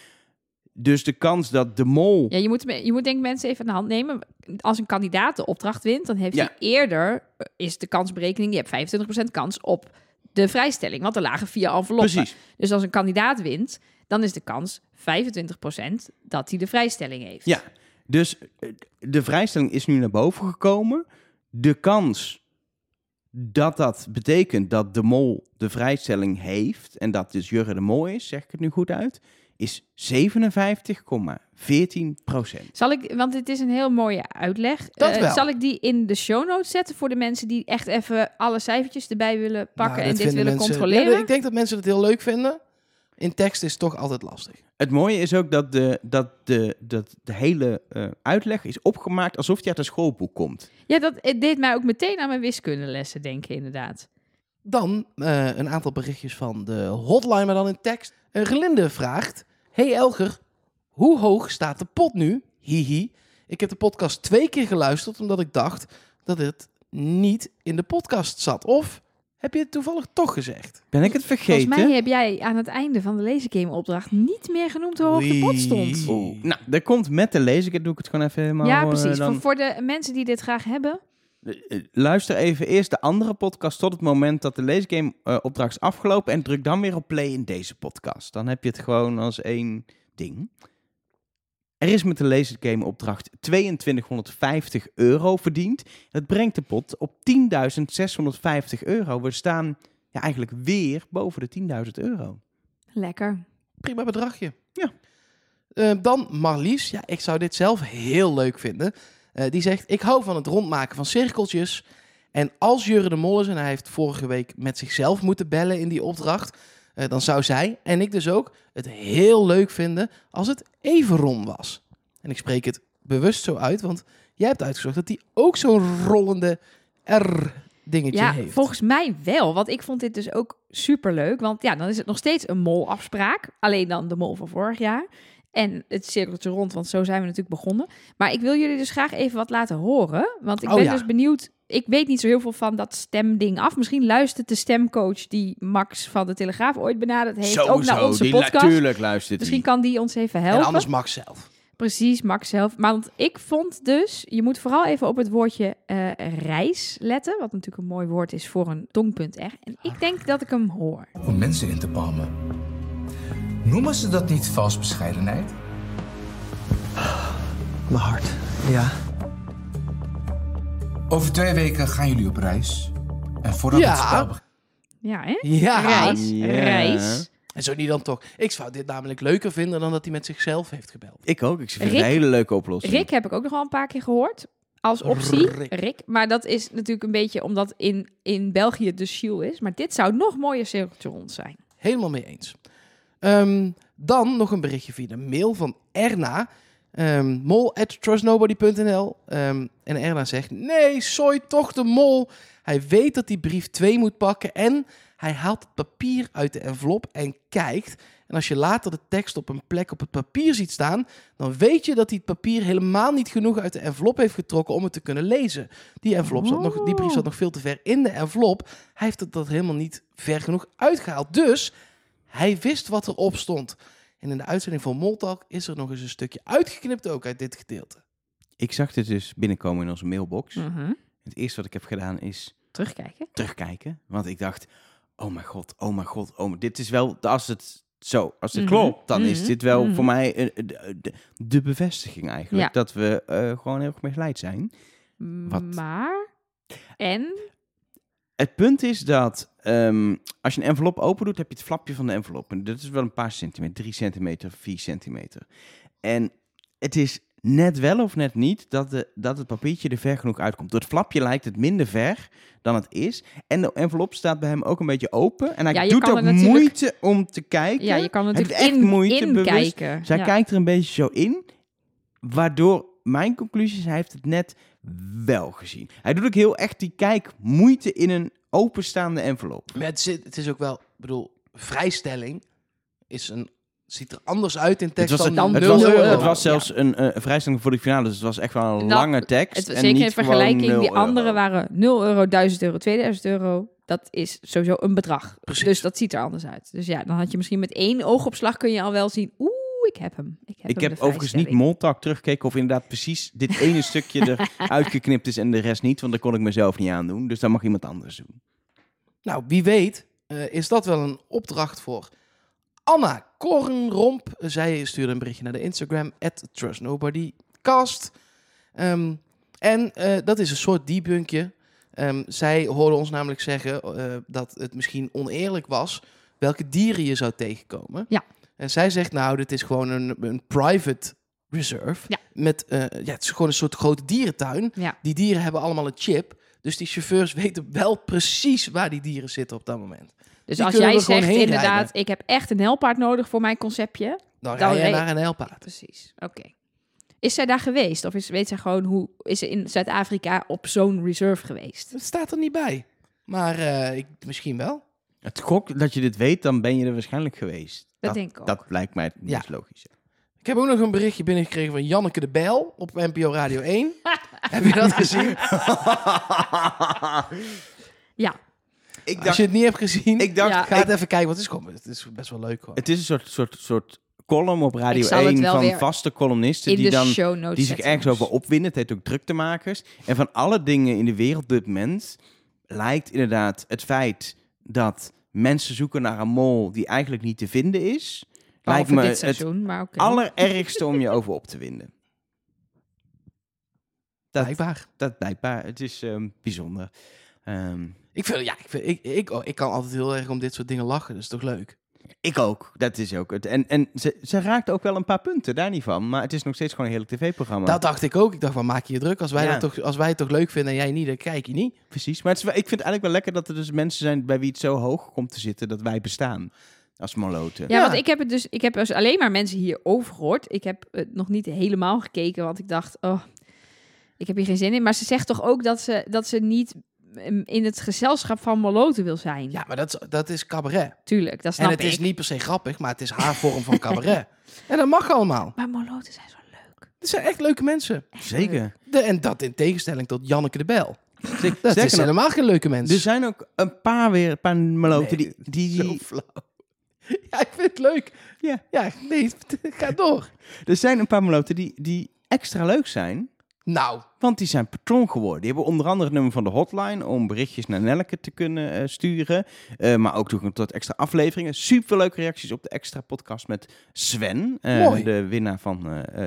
S1: Dus de kans dat de mol...
S3: Ja, je moet, je moet denk ik mensen even aan de hand nemen. Als een kandidaat de opdracht wint, dan heeft
S1: Ja.
S3: hij eerder, eh, is de kansberekening, je hebt 25% kans op de vrijstelling. Want er lagen vier enveloppen.
S1: Precies.
S3: Dus als een kandidaat wint, dan is de kans 25% dat hij de vrijstelling heeft.
S1: Ja, dus eh, de vrijstelling is nu naar boven gekomen. De kans dat dat betekent dat de mol de vrijstelling heeft... en dat dus Jurre de Mol is, zeg ik het nu goed uit... is 57,14 procent.
S3: Zal ik, want het is een heel mooie uitleg.
S2: Dat
S3: Eh, zal ik die in de show notes zetten voor de mensen die echt even alle cijfertjes erbij willen pakken
S2: Nou,
S3: en dit willen
S2: mensen-
S3: controleren?
S2: Ja, ik denk dat mensen het heel leuk vinden. In tekst is toch altijd lastig.
S1: Het mooie is ook dat de, dat de, dat de hele eh, uitleg is opgemaakt... alsof die uit een schoolboek komt.
S3: Ja, dat het deed mij ook meteen aan mijn wiskundelessen denken, inderdaad.
S2: Dan eh, een aantal berichtjes van de hotline, maar dan in tekst. Eh, Gelinde vraagt... Hey Elger, hoe hoog staat de pot nu? Hihi. Ik heb de podcast twee keer geluisterd omdat ik dacht dat het niet in de podcast zat. Of heb je het toevallig toch gezegd?
S1: Ben ik het vergeten?
S3: Volgens mij heb jij aan het einde van de lasergame opdracht niet meer genoemd hoe hoog de pot stond.
S2: Oei.
S1: Nou, er komt met de lezer, doe ik het gewoon even helemaal...
S3: ja,
S1: eh,
S3: precies.
S1: dan-
S3: Voor, voor de mensen die dit graag hebben.
S1: Eh, eh, Luister even eerst de andere podcast tot het moment dat de leesgame eh, opdracht is afgelopen en druk dan weer op play in deze podcast. Dan heb je het gewoon als één ding. Er is met de leesgame opdracht 2250 euro verdiend. Dat brengt de pot op 10.650 euro. We staan ja, eigenlijk weer boven de 10.000 euro.
S3: Lekker.
S2: Prima bedragje.
S1: Ja.
S2: Eh, dan Marlies. Ja, ik zou dit zelf heel leuk vinden. Eh, die zegt, ik hou van het rondmaken van cirkeltjes. En als Jurre de Mol is, en hij heeft vorige week met zichzelf moeten bellen in die opdracht... eh, dan zou zij, en ik dus ook, het heel leuk vinden als het even rond was. En ik spreek het bewust zo uit, want jij hebt uitgezocht dat die ook zo'n rollende R-dingetje
S3: Ja,
S2: heeft.
S3: volgens mij wel. Want ik vond dit dus ook super leuk. Want ja, dan is het nog steeds een molafspraak. Alleen dan de mol van vorig jaar. En het cirkeltje rond, want zo zijn we natuurlijk begonnen. Maar ik wil jullie dus graag even wat laten horen. Want ik
S2: Oh
S3: ben
S2: ja.
S3: dus benieuwd. Ik weet niet zo heel veel van dat stemding af. Misschien luistert de stemcoach die Max van de Telegraaf ooit benaderd heeft. ook naar onze
S1: die
S3: podcast.
S1: natuurlijk luistert
S3: Misschien
S1: die.
S3: kan die ons even
S2: en
S3: helpen.
S2: anders Max zelf.
S3: Precies, Max zelf. Maar want ik vond dus, je moet vooral even op het woordje eh, reis letten. Wat natuurlijk een mooi woord is voor een tongpunt R. En ik denk dat ik hem hoor.
S7: om mensen in te palmen. Noemen ze dat niet vals bescheidenheid?
S8: Mijn hart. Ja.
S7: Over twee weken gaan jullie op reis. En voordat
S2: Ja.
S7: het spel begint...
S3: Ja, hè?
S2: Ja.
S3: Reis, reis.
S2: En zo niet dan toch. Ik zou dit namelijk leuker vinden dan dat hij met zichzelf heeft gebeld.
S1: Ik ook. Ik vind het een hele leuke oplossing.
S3: Rick heb ik ook nog wel een paar keer gehoord. Als optie.
S2: Rick.
S3: Rick. Maar dat is natuurlijk een beetje omdat in, in België de Shield is. Maar dit zou nog mooier cirkeltje rond zijn.
S2: Helemaal mee eens. Ehm, dan nog een berichtje via de mail van Erna. Ehm mol at trustnobody.nl. Ehm, en Erna zegt: Nee, soy toch de mol. Hij weet dat hij brief 2 moet pakken. En hij haalt het papier uit de envelop en kijkt. En als je later de tekst op een plek op het papier ziet staan, dan weet je dat hij het papier helemaal niet genoeg uit de envelop heeft getrokken om het te kunnen lezen. Die, envelop zat nog, die brief zat nog veel te ver in de envelop. Hij heeft het dat helemaal niet ver genoeg uitgehaald. Dus hij wist wat erop stond. En in de uitzending van Moltalk is er nog eens een stukje uitgeknipt ook uit dit gedeelte.
S1: Ik zag dit dus binnenkomen in onze mailbox.
S3: Mhm.
S1: Het eerste wat ik heb gedaan is
S3: Terugkijken.
S1: terugkijken. Want ik dacht, oh mijn god, oh mijn god, oh mijn- dit is wel, als het zo, als het
S3: Mhm,
S1: klopt, dan is
S3: mhm,
S1: dit wel
S3: mhm.
S1: voor mij eh, de, de, de bevestiging eigenlijk.
S3: Ja.
S1: Dat we eh, gewoon heel erg misleid zijn. Wat?
S3: Maar. En.
S1: Het punt is dat ehm, als je een envelop open doet, heb je het flapje van de envelop. En dat is wel een paar centimeter, drie centimeter, vier centimeter. En het is net wel of net niet dat, de, dat het papiertje er ver genoeg uitkomt. Door het flapje lijkt het minder ver dan het is. En de envelop staat bij hem ook een beetje open. En hij
S3: Ja,
S1: doet ook moeite om te kijken.
S3: Ja, je kan natuurlijk
S1: echt
S3: in,
S1: moeite,
S3: in
S1: bewust.
S3: kijken.
S1: Zij
S3: ja.
S1: kijkt er een beetje zo in. Waardoor mijn conclusie is, hij heeft het net wel gezien. Hij doet ook heel echt die kijk moeite in een openstaande envelop.
S2: Maar het, zit, het is ook wel, ik bedoel, vrijstelling is een, ziet er anders uit in tekst
S1: Het was,
S2: dan
S1: het,
S2: 0
S1: was,
S2: euro.
S1: het was zelfs een eh, vrijstelling voor de finale, dus het was echt wel een
S3: Nou,
S1: lange tekst.
S3: Het,
S1: en
S3: zeker
S1: niet
S3: in vergelijking,
S1: gewoon
S3: die
S1: 0 euro.
S3: andere waren 0 euro, 1000 euro, 2000 euro. Dat is sowieso een bedrag.
S2: Precies.
S3: Dus dat ziet er anders uit. Dus ja, dan had je misschien met één oogopslag kun je al wel zien. Oeh, ik heb hem. Ik heb,
S1: Ik
S3: hem,
S1: heb
S3: de
S1: overigens niet. Moltak teruggekeken of inderdaad precies dit ene stukje eruit geknipt is en de rest niet, want dat kon ik mezelf niet aandoen. Dus dat mag iemand anders doen.
S2: Nou, wie weet eh, is dat wel een opdracht voor Anna Kornromp. Zij stuurde een berichtje naar de Instagram, at trustnobodycast. Ehm, en eh, dat is een soort debunkje. Ehm, zij hoorde ons namelijk zeggen eh, dat het misschien oneerlijk was welke dieren je zou tegenkomen.
S3: Ja.
S2: En zij zegt, nou, dit is gewoon een, een private reserve.
S3: Ja.
S2: Met, eh, ja, het is gewoon een soort grote dierentuin.
S3: Ja.
S2: Die dieren hebben allemaal een chip. Dus die chauffeurs weten wel precies waar die dieren zitten op dat moment.
S3: Dus
S2: Die
S3: als jij zegt inderdaad,
S2: rijden.
S3: ik heb echt een helpaard nodig voor mijn conceptje.
S2: Dan,
S3: Dan
S2: rij je naar een helpaard.
S3: Precies, oké. Is zij daar geweest? Of is, weet zij gewoon hoe... Is ze in Zuid-Afrika op zo'n reserve geweest?
S2: Dat staat er niet bij. Maar eh, ik, misschien wel.
S1: Het gok dat je dit weet, dan ben je er waarschijnlijk geweest.
S3: Dat denk ik ook.
S1: Dat lijkt mij het
S2: Ja.
S1: meest logisch.
S2: Ik heb ook nog een berichtje binnengekregen van Janneke de Bijl op NPO Radio 1. heb je dat gezien?
S3: Ja,
S1: ik
S2: Als
S1: dacht,
S2: je het niet hebt gezien,
S1: ik dacht
S3: Ja.
S2: ga het even kijken. Want het is, gewoon, het is best wel leuk gewoon.
S1: het is een soort, soort, soort column op Radio
S3: Ik zal het
S1: 1
S3: wel
S1: van vaste columnisten die dan die zich ergens over opwinden. Het heet ook druktemakers. En van alle dingen in de wereld dit moment lijkt inderdaad het feit dat mensen zoeken naar een mol die eigenlijk niet te vinden is, lijkt me
S3: dit
S1: het
S3: maar
S1: allerergste om je over op te winden. Dat,
S2: Blijkbaar.
S1: dat blijkbaar. Het is ehm, bijzonder. Ehm,
S2: Ik, vind, ja, ik, vind, ik, ik, oh, ik kan altijd heel erg om dit soort dingen lachen. Dat is toch leuk?
S1: Ik ook. Dat is ook het. En, en ze, ze raakt ook wel een paar punten, daar niet van. Maar het is nog steeds gewoon een heerlijk tv-programma.
S2: Dat dacht ik ook. Ik dacht, waar maak je je druk? Als wij,
S1: Ja.
S2: dat toch, als wij het toch leuk vinden en jij niet, dan kijk je niet.
S1: Precies. Maar het is, wel- ik vind het eigenlijk wel lekker dat er dus mensen zijn bij wie het zo hoog komt te zitten dat wij bestaan. Als maloten.
S3: Ja,
S2: Ja.
S3: want ik heb het dus, ik heb dus alleen maar mensen hierover gehoord. Ik heb het nog niet helemaal gekeken, want ik dacht, oh, ik heb hier geen zin in. Maar ze zegt toch ook dat ze, dat ze niet in het gezelschap van Moloten wil zijn.
S2: Ja, maar dat, is- dat is cabaret.
S3: tuurlijk, dat snap
S2: En het
S3: ik.
S2: is niet per se grappig, maar het is haar vorm van cabaret. en dat mag allemaal.
S3: Maar Moloten zijn zo leuk.
S2: Het zijn echt leuke mensen.
S1: Zeker.
S2: De, en dat in tegenstelling tot Janneke de Bel. Dat
S1: Sterker
S2: is
S1: nog,
S2: helemaal geen leuke mensen.
S1: Er zijn ook een paar weer, een paar meloten
S2: Nee,
S1: die, die,
S2: Zo flauw. Ja, ik vind het leuk.
S1: Ja.
S2: Ja, nee, ga door.
S1: er zijn een paar meloten die, die extra leuk zijn.
S2: Nou,
S1: Want die zijn patroon geworden. Die hebben onder andere het nummer van de hotline om berichtjes naar Nelleke te kunnen eh, sturen. Eh, maar ook toegang tot extra afleveringen. Super leuke reacties op de extra podcast met Sven. eh. De winnaar van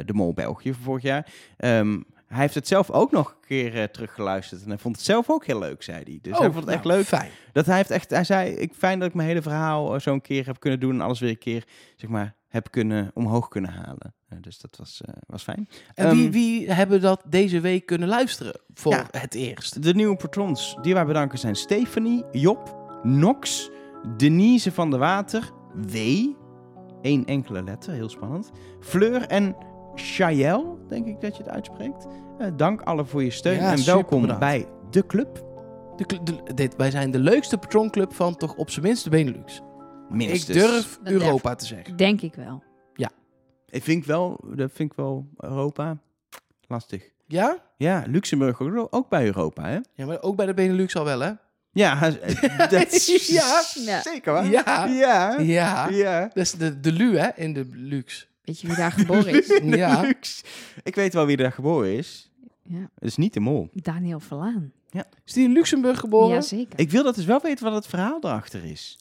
S1: de Mol België van vorig jaar. Ehm, hij heeft het zelf ook nog een keer teruggeluisterd. En hij vond het zelf ook heel leuk, zei hij. Dus hij
S2: oh,
S1: vond het echt
S2: nou,
S1: leuk.
S2: Fijn.
S1: Dat hij heeft echt, hij zei, ik fijn dat ik mijn hele verhaal eh, zo'n keer heb kunnen doen en alles weer een keer, zeg maar, heb kunnen omhoog kunnen halen. Eh, dus dat was, eh, was fijn.
S2: En wie,
S1: Ehm,
S2: wie hebben dat deze week kunnen luisteren voor
S1: Ja.
S2: het eerst?
S1: De nieuwe patrons die wij bedanken zijn Stephanie, Job, Nox, Denise van der Water, W, één enkele letter, heel spannend, Fleur en Shael, denk ik dat je het uitspreekt. Eh, dank allen voor je steun
S2: Ja,
S1: en welkom
S2: bedankt.
S1: bij de club.
S2: De, de- dit, wij zijn de leukste patronclub van toch op zijn minst de Benelux.
S1: Minstens.
S2: Ik durf
S3: Dat
S2: Europa te zeggen.
S3: Denk ik wel.
S1: Ik vind wel, dat vind ik wel Europa lastig.
S2: Ja?
S1: Ja, Luxemburg ook, bij Europa, hè?
S2: Ja, maar ook bij de Benelux al wel, hè?
S1: Ja, dat is
S2: Ja.
S3: Ja.
S1: zeker waar.
S2: Ja.
S1: Ja.
S2: Ja.
S1: Ja.
S2: Dat is de, de Lu, hè? In de Lux.
S3: Weet je wie daar geboren is?
S2: Ja.
S1: Lux. Ik weet wel wie daar geboren is.
S3: Ja.
S1: Het is niet de mol.
S3: Daniel Verlaan.
S2: Is die in Luxemburg geboren?
S3: Jazeker.
S1: Ik wil dat dus wel weten wat het verhaal erachter is.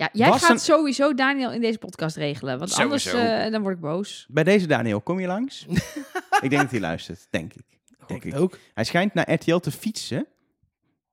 S3: Ja, jij
S1: Was
S3: gaat
S1: een-
S3: sowieso Daniel in deze podcast regelen. Want anders eh, dan word ik boos.
S1: Bij deze Daniel, kom je langs? ik denk dat hij luistert, denk ik. Denk ik.
S2: Ook.
S1: Hij schijnt naar RTL te fietsen.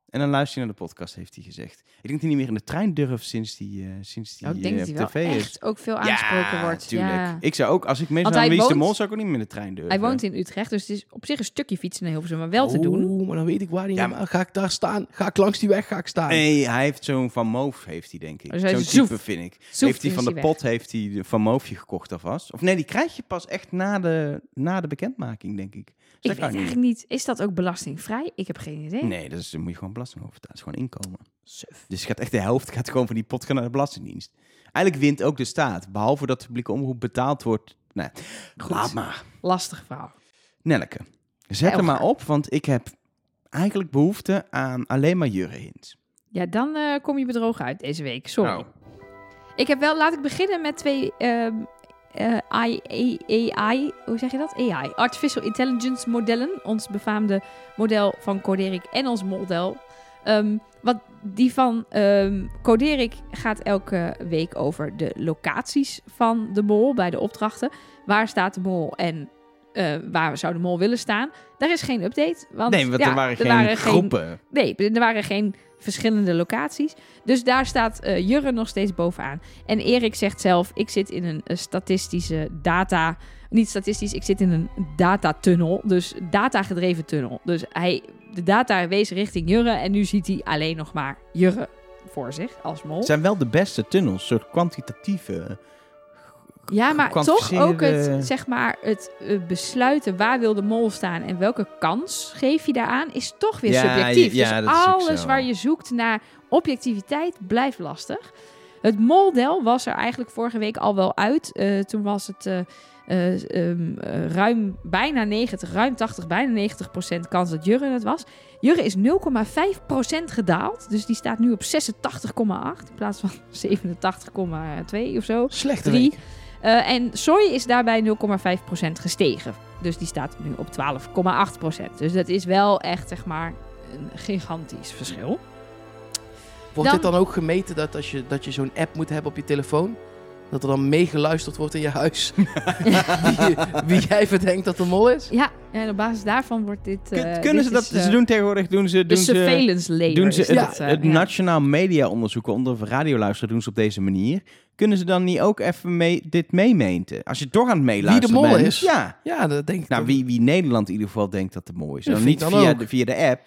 S1: En dan luister je naar de podcast, heeft hij gezegd. Ik denk dat hij niet meer in de trein durft sinds die, eh sinds die
S3: Nou, ik denk
S1: eh,
S3: dat hij
S1: op
S3: wel
S1: tv is.
S3: echt ook veel aangesproken wordt.
S1: tuurlijk.
S3: Ja.
S1: Ik zou ook, als ik mensen
S3: Want
S1: aan
S3: hij
S1: Wie is de Mol, zou ik ook niet meer in de trein durven.
S3: Hij woont in Utrecht, dus het is op zich een stukje fietsen naar Hilversum, maar wel te doen.
S2: Oeh, maar dan weet ik waar die
S1: Ja,
S2: ja, Ga ik daar staan? Ga ik langs die weg? Ga ik staan?
S1: Nee, hij heeft zo'n Van Moof, heeft hij denk ik.
S3: Dus hij
S1: Zo'n
S3: zoef.
S1: type vind ik.
S3: Zoef
S1: heeft hij van de
S3: hij
S1: pot heeft hij de Van Moofje gekocht alvast? Of nee, die krijg je pas echt na de, na de bekendmaking, denk ik. Dus
S3: Ik
S1: dat
S3: weet eigenlijk niet, is dat ook belastingvrij? Ik heb geen idee.
S1: Nee, dat is, moet je gewoon belasting over. Dat is gewoon inkomen. Dus gaat echt de helft gaat gewoon van die pot gaan naar de Belastingdienst. Eigenlijk wint ook de staat. Behalve dat de publieke omroep betaald wordt. Nee, laat maar.
S3: Lastig verhaal.
S1: Nelleke, zet er maar op, want ik heb eigenlijk behoefte aan alleen maar jurre-hints.
S3: Ja, dan eh, kom je bedrogen uit deze week. Sorry.
S1: Nou,
S3: Ik heb wel, laat ik beginnen met twee ehm, eh, AI, AI, hoe zeg je dat? AI, Artificial Intelligence modellen. Ons befaamde model van Coderik en ons model. Ehm, wat die van ehm Coderik gaat elke week over de locaties van de mol bij de opdrachten. Waar staat de mol en eh, waar zou de mol willen staan? Daar is geen update. Want,
S1: nee, want
S3: ja,
S1: er waren geen groepen.
S3: Nee, er waren geen verschillende locaties. Dus daar staat eh Jurre nog steeds bovenaan. En Erik zegt zelf, ik zit in een, eh, statistische data... Niet statistisch, ik zit in een datatunnel. Dus datagedreven tunnel. Dus hij, de data wees richting Jurre en nu ziet hij alleen nog maar Jurre voor zich als mol.
S1: Het zijn wel de beste tunnels, soort kwantitatieve.
S3: Ja, maar toch ook het, zeg maar, het eh, besluiten waar wil de mol staan en welke kans geef je daaraan, is toch weer
S1: Ja,
S3: subjectief.
S1: ja,
S3: dus alles waar je zoekt naar objectiviteit blijft lastig. Het moldel was er eigenlijk vorige week al wel uit. Eh, toen was het eh, eh, ehm, eh, ruim bijna 90, ruim 80, bijna 90 procent kans dat Jurre het was. Jurre is 0,5 procent gedaald. Dus die staat nu op 86,8 in plaats van 87,2 of zo.
S2: Slechte
S3: Drie. Eh, en soy is daarbij 0,5% gestegen. Dus die staat nu op 12,8%. Dus dat is wel echt, zeg maar, een gigantisch verschil.
S2: Wordt
S3: Dan-
S2: dit dan ook gemeten dat als je, dat je zo'n app moet hebben op je telefoon? Dat er dan meegeluisterd wordt in je huis? wie, wie jij verdenkt dat de mol is?
S3: Ja, en op basis daarvan wordt dit...
S1: Kun-
S3: eh,
S1: kunnen
S3: dit
S1: ze dat?
S3: is, eh,
S1: ze doen tegenwoordig doen ze,
S3: de
S1: doen ze,
S3: surveillance layer.
S1: doen ze het,
S3: eh,
S1: het
S3: ja.
S1: nationaal media onderzoeken onder radioluisteren doen ze op deze manier. Kunnen ze dan niet ook even mee, dit meemeten? Als je toch aan het meeluisteren
S2: Wie de mol
S1: bent.
S2: is?
S1: Ja.
S2: Ja, dat denk ik
S1: Nou, wie, wie Nederland in ieder geval denkt dat de mol is. Dan niet
S2: dan
S1: via de, via de app.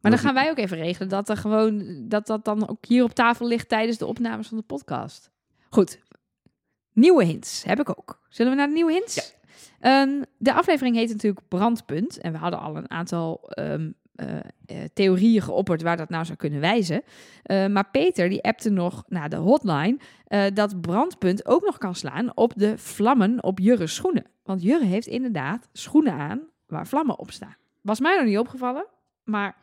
S3: Maar dan gaan wij ook even regelen dat, er gewoon, dat dat dan ook hier op tafel ligt tijdens de opnames van de podcast. Goed. Nieuwe hints heb ik ook. Zullen we naar de nieuwe hints? Ehm, de aflevering heet natuurlijk Brandpunt. En we hadden al een aantal ehm, eh, eh, theorieën geopperd waar dat nou zou kunnen wijzen. Eh, maar Peter die appte nog naar de hotline eh, dat Brandpunt ook nog kan slaan op de vlammen op Jurre's schoenen. Want Jurre heeft inderdaad schoenen aan waar vlammen op staan. Was mij nog niet opgevallen, maar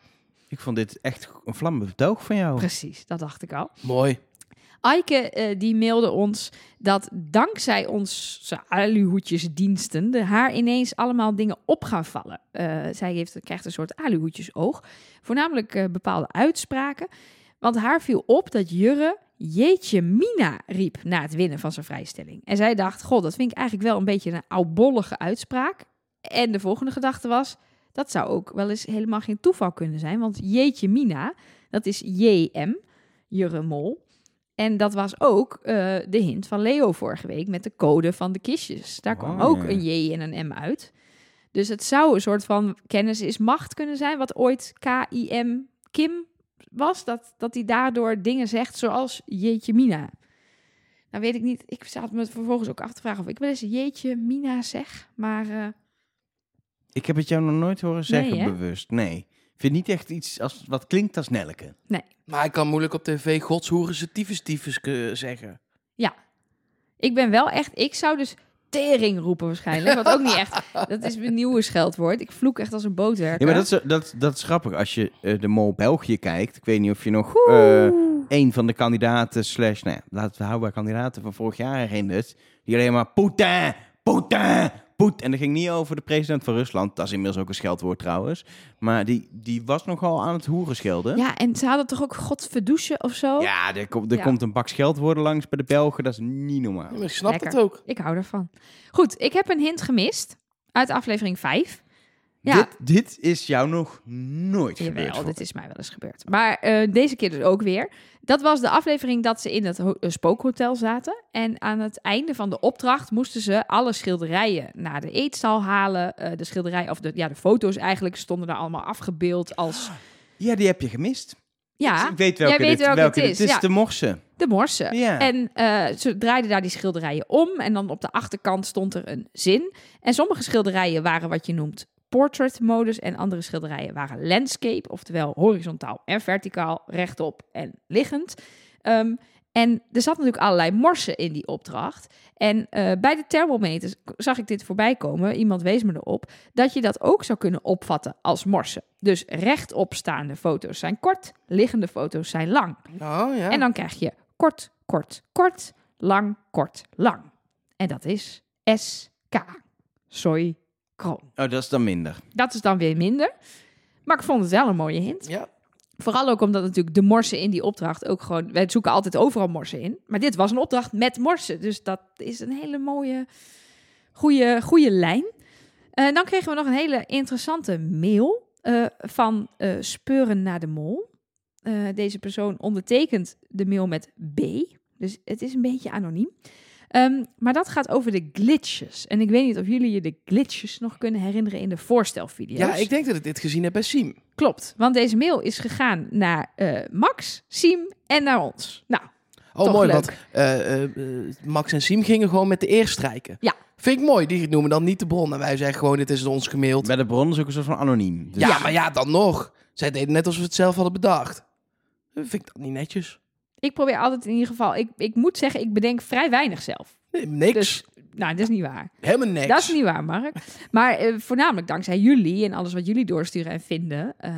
S1: Ik vond dit echt een vlammend betoog van jou.
S3: precies, dat dacht ik al.
S2: Mooi.
S3: Aike eh, die mailde ons dat dankzij onze aluhoedjesdiensten de haar ineens allemaal dingen op gaan vallen. Eh, zij heeft, krijgt een soort aluhoedjesoog. Voornamelijk eh, bepaalde uitspraken. Want haar viel op dat Jurre jeetje mina riep na het winnen van zijn vrijstelling. En zij dacht, god, dat vind ik eigenlijk wel een beetje een oudbollige uitspraak. En de volgende gedachte was, dat zou ook wel eens helemaal geen toeval kunnen zijn. Want jeetje mina, dat is JM, Jurre Mol. En dat was ook eh, de hint van Leo vorige week met de code van de kistjes. Daar kwam
S1: Oh,
S3: ook een J en een M uit. Dus het zou een soort van kennis is macht kunnen zijn, wat ooit K-I-M Kim was. Dat, dat hij daardoor dingen zegt zoals Jeetje Mina. Nou weet ik niet, ik zat me vervolgens ook af te vragen of ik wel eens Jeetje Mina zeg. Maar eh,
S1: Ik heb het jou nog nooit horen zeggen, bewust. Nee. Ik vind niet echt iets als, wat klinkt als Nelke.
S2: Maar ik kan moeilijk op tv godshoeren ze tyfus tyfus eh, zeggen.
S3: ik ben wel echt, ik zou dus tering roepen waarschijnlijk. Wat ook niet echt, dat is mijn nieuwe scheldwoord. Ik vloek echt als een bootwerker.
S1: Ja, maar dat is, dat, dat is grappig. Als je eh, de Mol België kijkt. Ik weet niet of je nog eh, een van de kandidaten slash... Nou ja, laten we houden bij kandidaten van vorig jaar herinnert. Die alleen maar Poetin, Poetin, Poet. En dat ging niet over de president van Rusland. Dat is inmiddels ook een scheldwoord trouwens. Maar die, die was nogal aan het hoeren schelden.
S3: Ja, en ze hadden toch ook godverdoesje of zo?
S1: Ja, er, komt er
S3: Ja.
S1: komt een bak scheldwoorden langs bij de Belgen. Dat is niet normaal.
S2: Ik snap
S3: Lekker.
S2: het ook.
S3: Ik hou ervan. Goed, ik heb een hint gemist uit aflevering 5. Ja,
S1: Dit, dit is jou nog nooit gebeurd.
S3: Jawel, dit is mij wel eens gebeurd. Maar eh, deze keer dus ook weer. Dat was de aflevering dat ze in het eh, spookhotel zaten. En aan het einde van de opdracht moesten ze alle schilderijen naar de eetstal halen. Eh, de schilderijen, of de, ja, de foto's eigenlijk, stonden daar allemaal afgebeeld als...
S1: Ja, die heb je gemist.
S3: Ja,
S1: ik weet welke,
S3: weet
S1: dit,
S3: welke
S1: welke
S3: het is,
S1: is.
S3: ja.
S1: de morsen.
S3: de morsen.
S1: Ja.
S3: En ze draaiden daar die schilderijen om. En dan op de achterkant stond er een zin. En sommige schilderijen waren wat je noemt portrait modus. En andere schilderijen waren landscape. Oftewel horizontaal en verticaal, rechtop en liggend. Ehm, en er zat natuurlijk allerlei morsen in die opdracht. En eh, bij de thermometers zag ik dit voorbij komen. Iemand wees me erop. Dat je dat ook zou kunnen opvatten als morsen. Dus rechtop staande foto's zijn kort. Liggende foto's zijn lang.
S2: Oh ja.
S3: En dan krijg je kort, kort, kort, lang, kort, lang. En dat is SK. Soy kroon.
S1: Oh, dat is dan minder.
S3: Dat is dan weer minder. Maar ik vond het wel een mooie hint.
S2: Ja.
S3: Vooral ook omdat natuurlijk de morsen in die opdracht ook gewoon... Wij zoeken altijd overal morsen in. Maar dit was een opdracht met morsen. Dus dat is een hele mooie, goede, goede lijn. Eh, dan kregen we nog een hele interessante mail eh, van eh, Speuren naar de Mol. Eh, deze persoon ondertekent de mail met B. Dus het is een beetje anoniem. Ehm, maar dat gaat over de glitches. En ik weet niet of jullie je de glitches nog kunnen herinneren in de voorstelvideo's.
S2: ja, ik denk dat ik dit gezien heb bij Siem.
S3: Klopt, want deze mail is gegaan naar eh, Max, Siem en naar ons. Nou,
S2: Oh,
S3: Toch
S2: mooi,
S3: leuk.
S2: want eh, eh, eh, Max en Siem gingen gewoon met de eer strijken.
S3: Ja.
S2: Vind ik mooi, die noemen dan niet de bron. En wij zeggen gewoon, dit is ons gemaild.
S1: Bij de bron is ook een soort van anoniem. Dus
S2: Ja, maar ja, dan nog. Zij deden net alsof we het zelf hadden bedacht. Vind ik dat niet netjes?
S3: Ik probeer altijd in ieder geval... Ik, ik moet zeggen, ik bedenk vrij weinig zelf.
S2: Niks.
S3: Dus, nou, dat is niet waar.
S2: Helemaal niks.
S3: Dat is niet waar, Mark. Maar eh, voornamelijk dankzij jullie en alles wat jullie doorsturen en vinden. eh,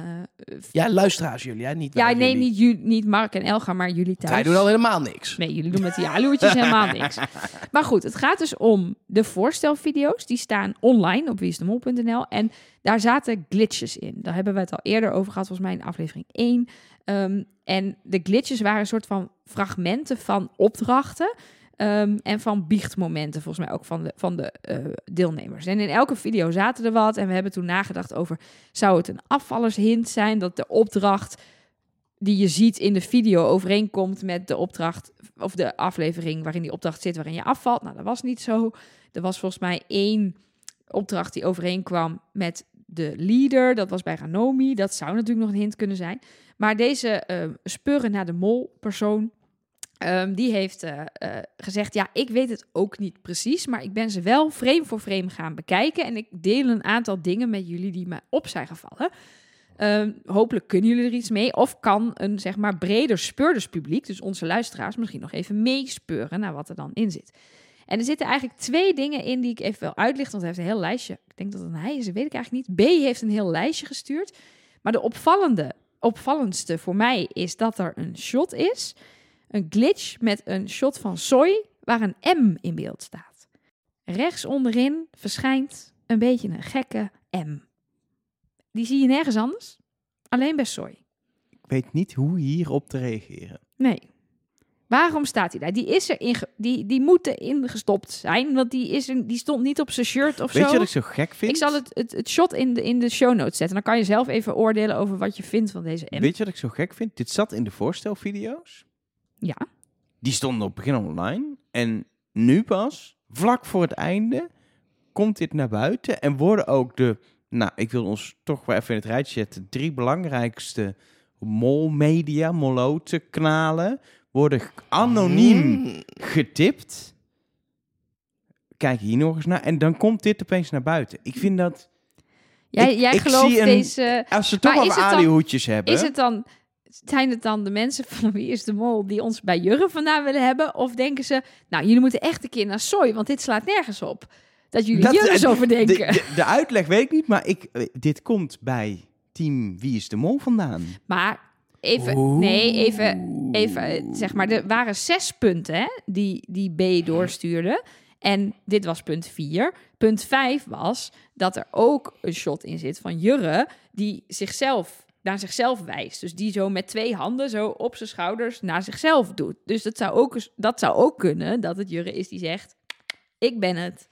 S2: Ja, luisteraars jullie, hè? Niet
S3: ja, nee,
S2: jullie.
S3: niet, niet Mark en Elga, maar jullie thuis.
S2: Wij doen al helemaal niks.
S3: Nee, jullie doen met die aluhoedjes helemaal niks. Maar goed, het gaat dus om de voorstelvideo's. Die staan online op wieisdemol.nl. En daar zaten glitches in. Daar hebben we het al eerder over gehad, volgens mij in aflevering 1. Ehm, en de glitches waren een soort van fragmenten van opdrachten. Ehm, en van biechtmomenten, volgens mij ook van de, van de eh, deelnemers. En in elke video zaten er wat. En we hebben toen nagedacht over... zou het een afvallershint zijn dat de opdracht die je ziet in de video overeenkomt met de opdracht of de aflevering waarin die opdracht zit waarin je afvalt. Nou, dat was niet zo. Er was volgens mij één opdracht die overeenkwam met de leader. Dat was bij Ranomi. Dat zou natuurlijk nog een hint kunnen zijn. Maar deze eh speuren naar de mol persoon Ehm, die heeft eh, eh, gezegd, ja, ik weet het ook niet precies, maar ik ben ze wel frame voor frame gaan bekijken. En ik deel een aantal dingen met jullie die me op zijn gevallen. Ehm, hopelijk kunnen jullie er iets mee. Of kan een zeg maar breder speurderspubliek, dus onze luisteraars, misschien nog even meespeuren naar wat er dan in zit. En er zitten eigenlijk twee dingen in die ik even wil uitlichten, want hij heeft een heel lijstje. Ik denk dat het een hij is, dat weet ik eigenlijk niet. B heeft een heel lijstje gestuurd. Maar de opvallende, opvallendste voor mij is dat er een shot is, een glitch met een shot van Soy, waar een M in beeld staat. Rechts onderin verschijnt een beetje een gekke M. Die zie je nergens anders, alleen bij Soy.
S1: Ik weet niet hoe hierop te reageren.
S3: Nee. Waarom staat hij daar? Die, is er in die, die moet erin gestopt zijn, want die, is er, die stond niet op zijn shirt of
S1: Weet
S3: zo.
S1: je wat ik zo gek vind?
S3: Ik zal het, het, het shot in de, in de show notes zetten. Dan kan je zelf even oordelen over wat je vindt van deze M.
S1: Weet je wat ik zo gek vind? Dit zat in de voorstelvideo's.
S3: Ja.
S1: Die stonden op het begin online. En nu pas, vlak voor het einde, komt dit naar buiten. En worden ook de, nou, ik wil ons toch wel even in het rijtje zetten, drie belangrijkste molmedia, moloten, kanalen, worden anoniem
S2: Mm.
S1: getipt. Kijk hier nog eens naar. En dan komt dit opeens naar buiten. Ik vind dat,
S3: Jij,
S1: ik-
S3: jij
S1: ik
S3: gelooft
S1: een-
S3: deze...
S1: als ze toch
S3: dan-
S1: alihoedjes hebben.
S3: Is het dan... Zijn het dan de mensen van Wie is de Mol die ons bij Jurre vandaan willen hebben? Of denken ze, nou, jullie moeten echt een keer naar Soy, want dit slaat nergens op. Dat jullie
S1: Dat-
S3: Jurre zo
S1: de,
S3: verdenken.
S1: de, de uitleg weet ik niet, maar ik, eh, dit komt bij team Wie is de Mol vandaan.
S3: Maar even, nee, even, even, zeg maar, er waren zes punten hè, die, die B doorstuurde. En dit was punt 4. Punt 5 was dat er ook een shot in zit van Jurre die zichzelf naar zichzelf wijst. Dus die zo met twee handen zo op zijn schouders naar zichzelf doet. Dus dat zou ook, dat zou ook kunnen dat het Jurre is die zegt: Ik ben het.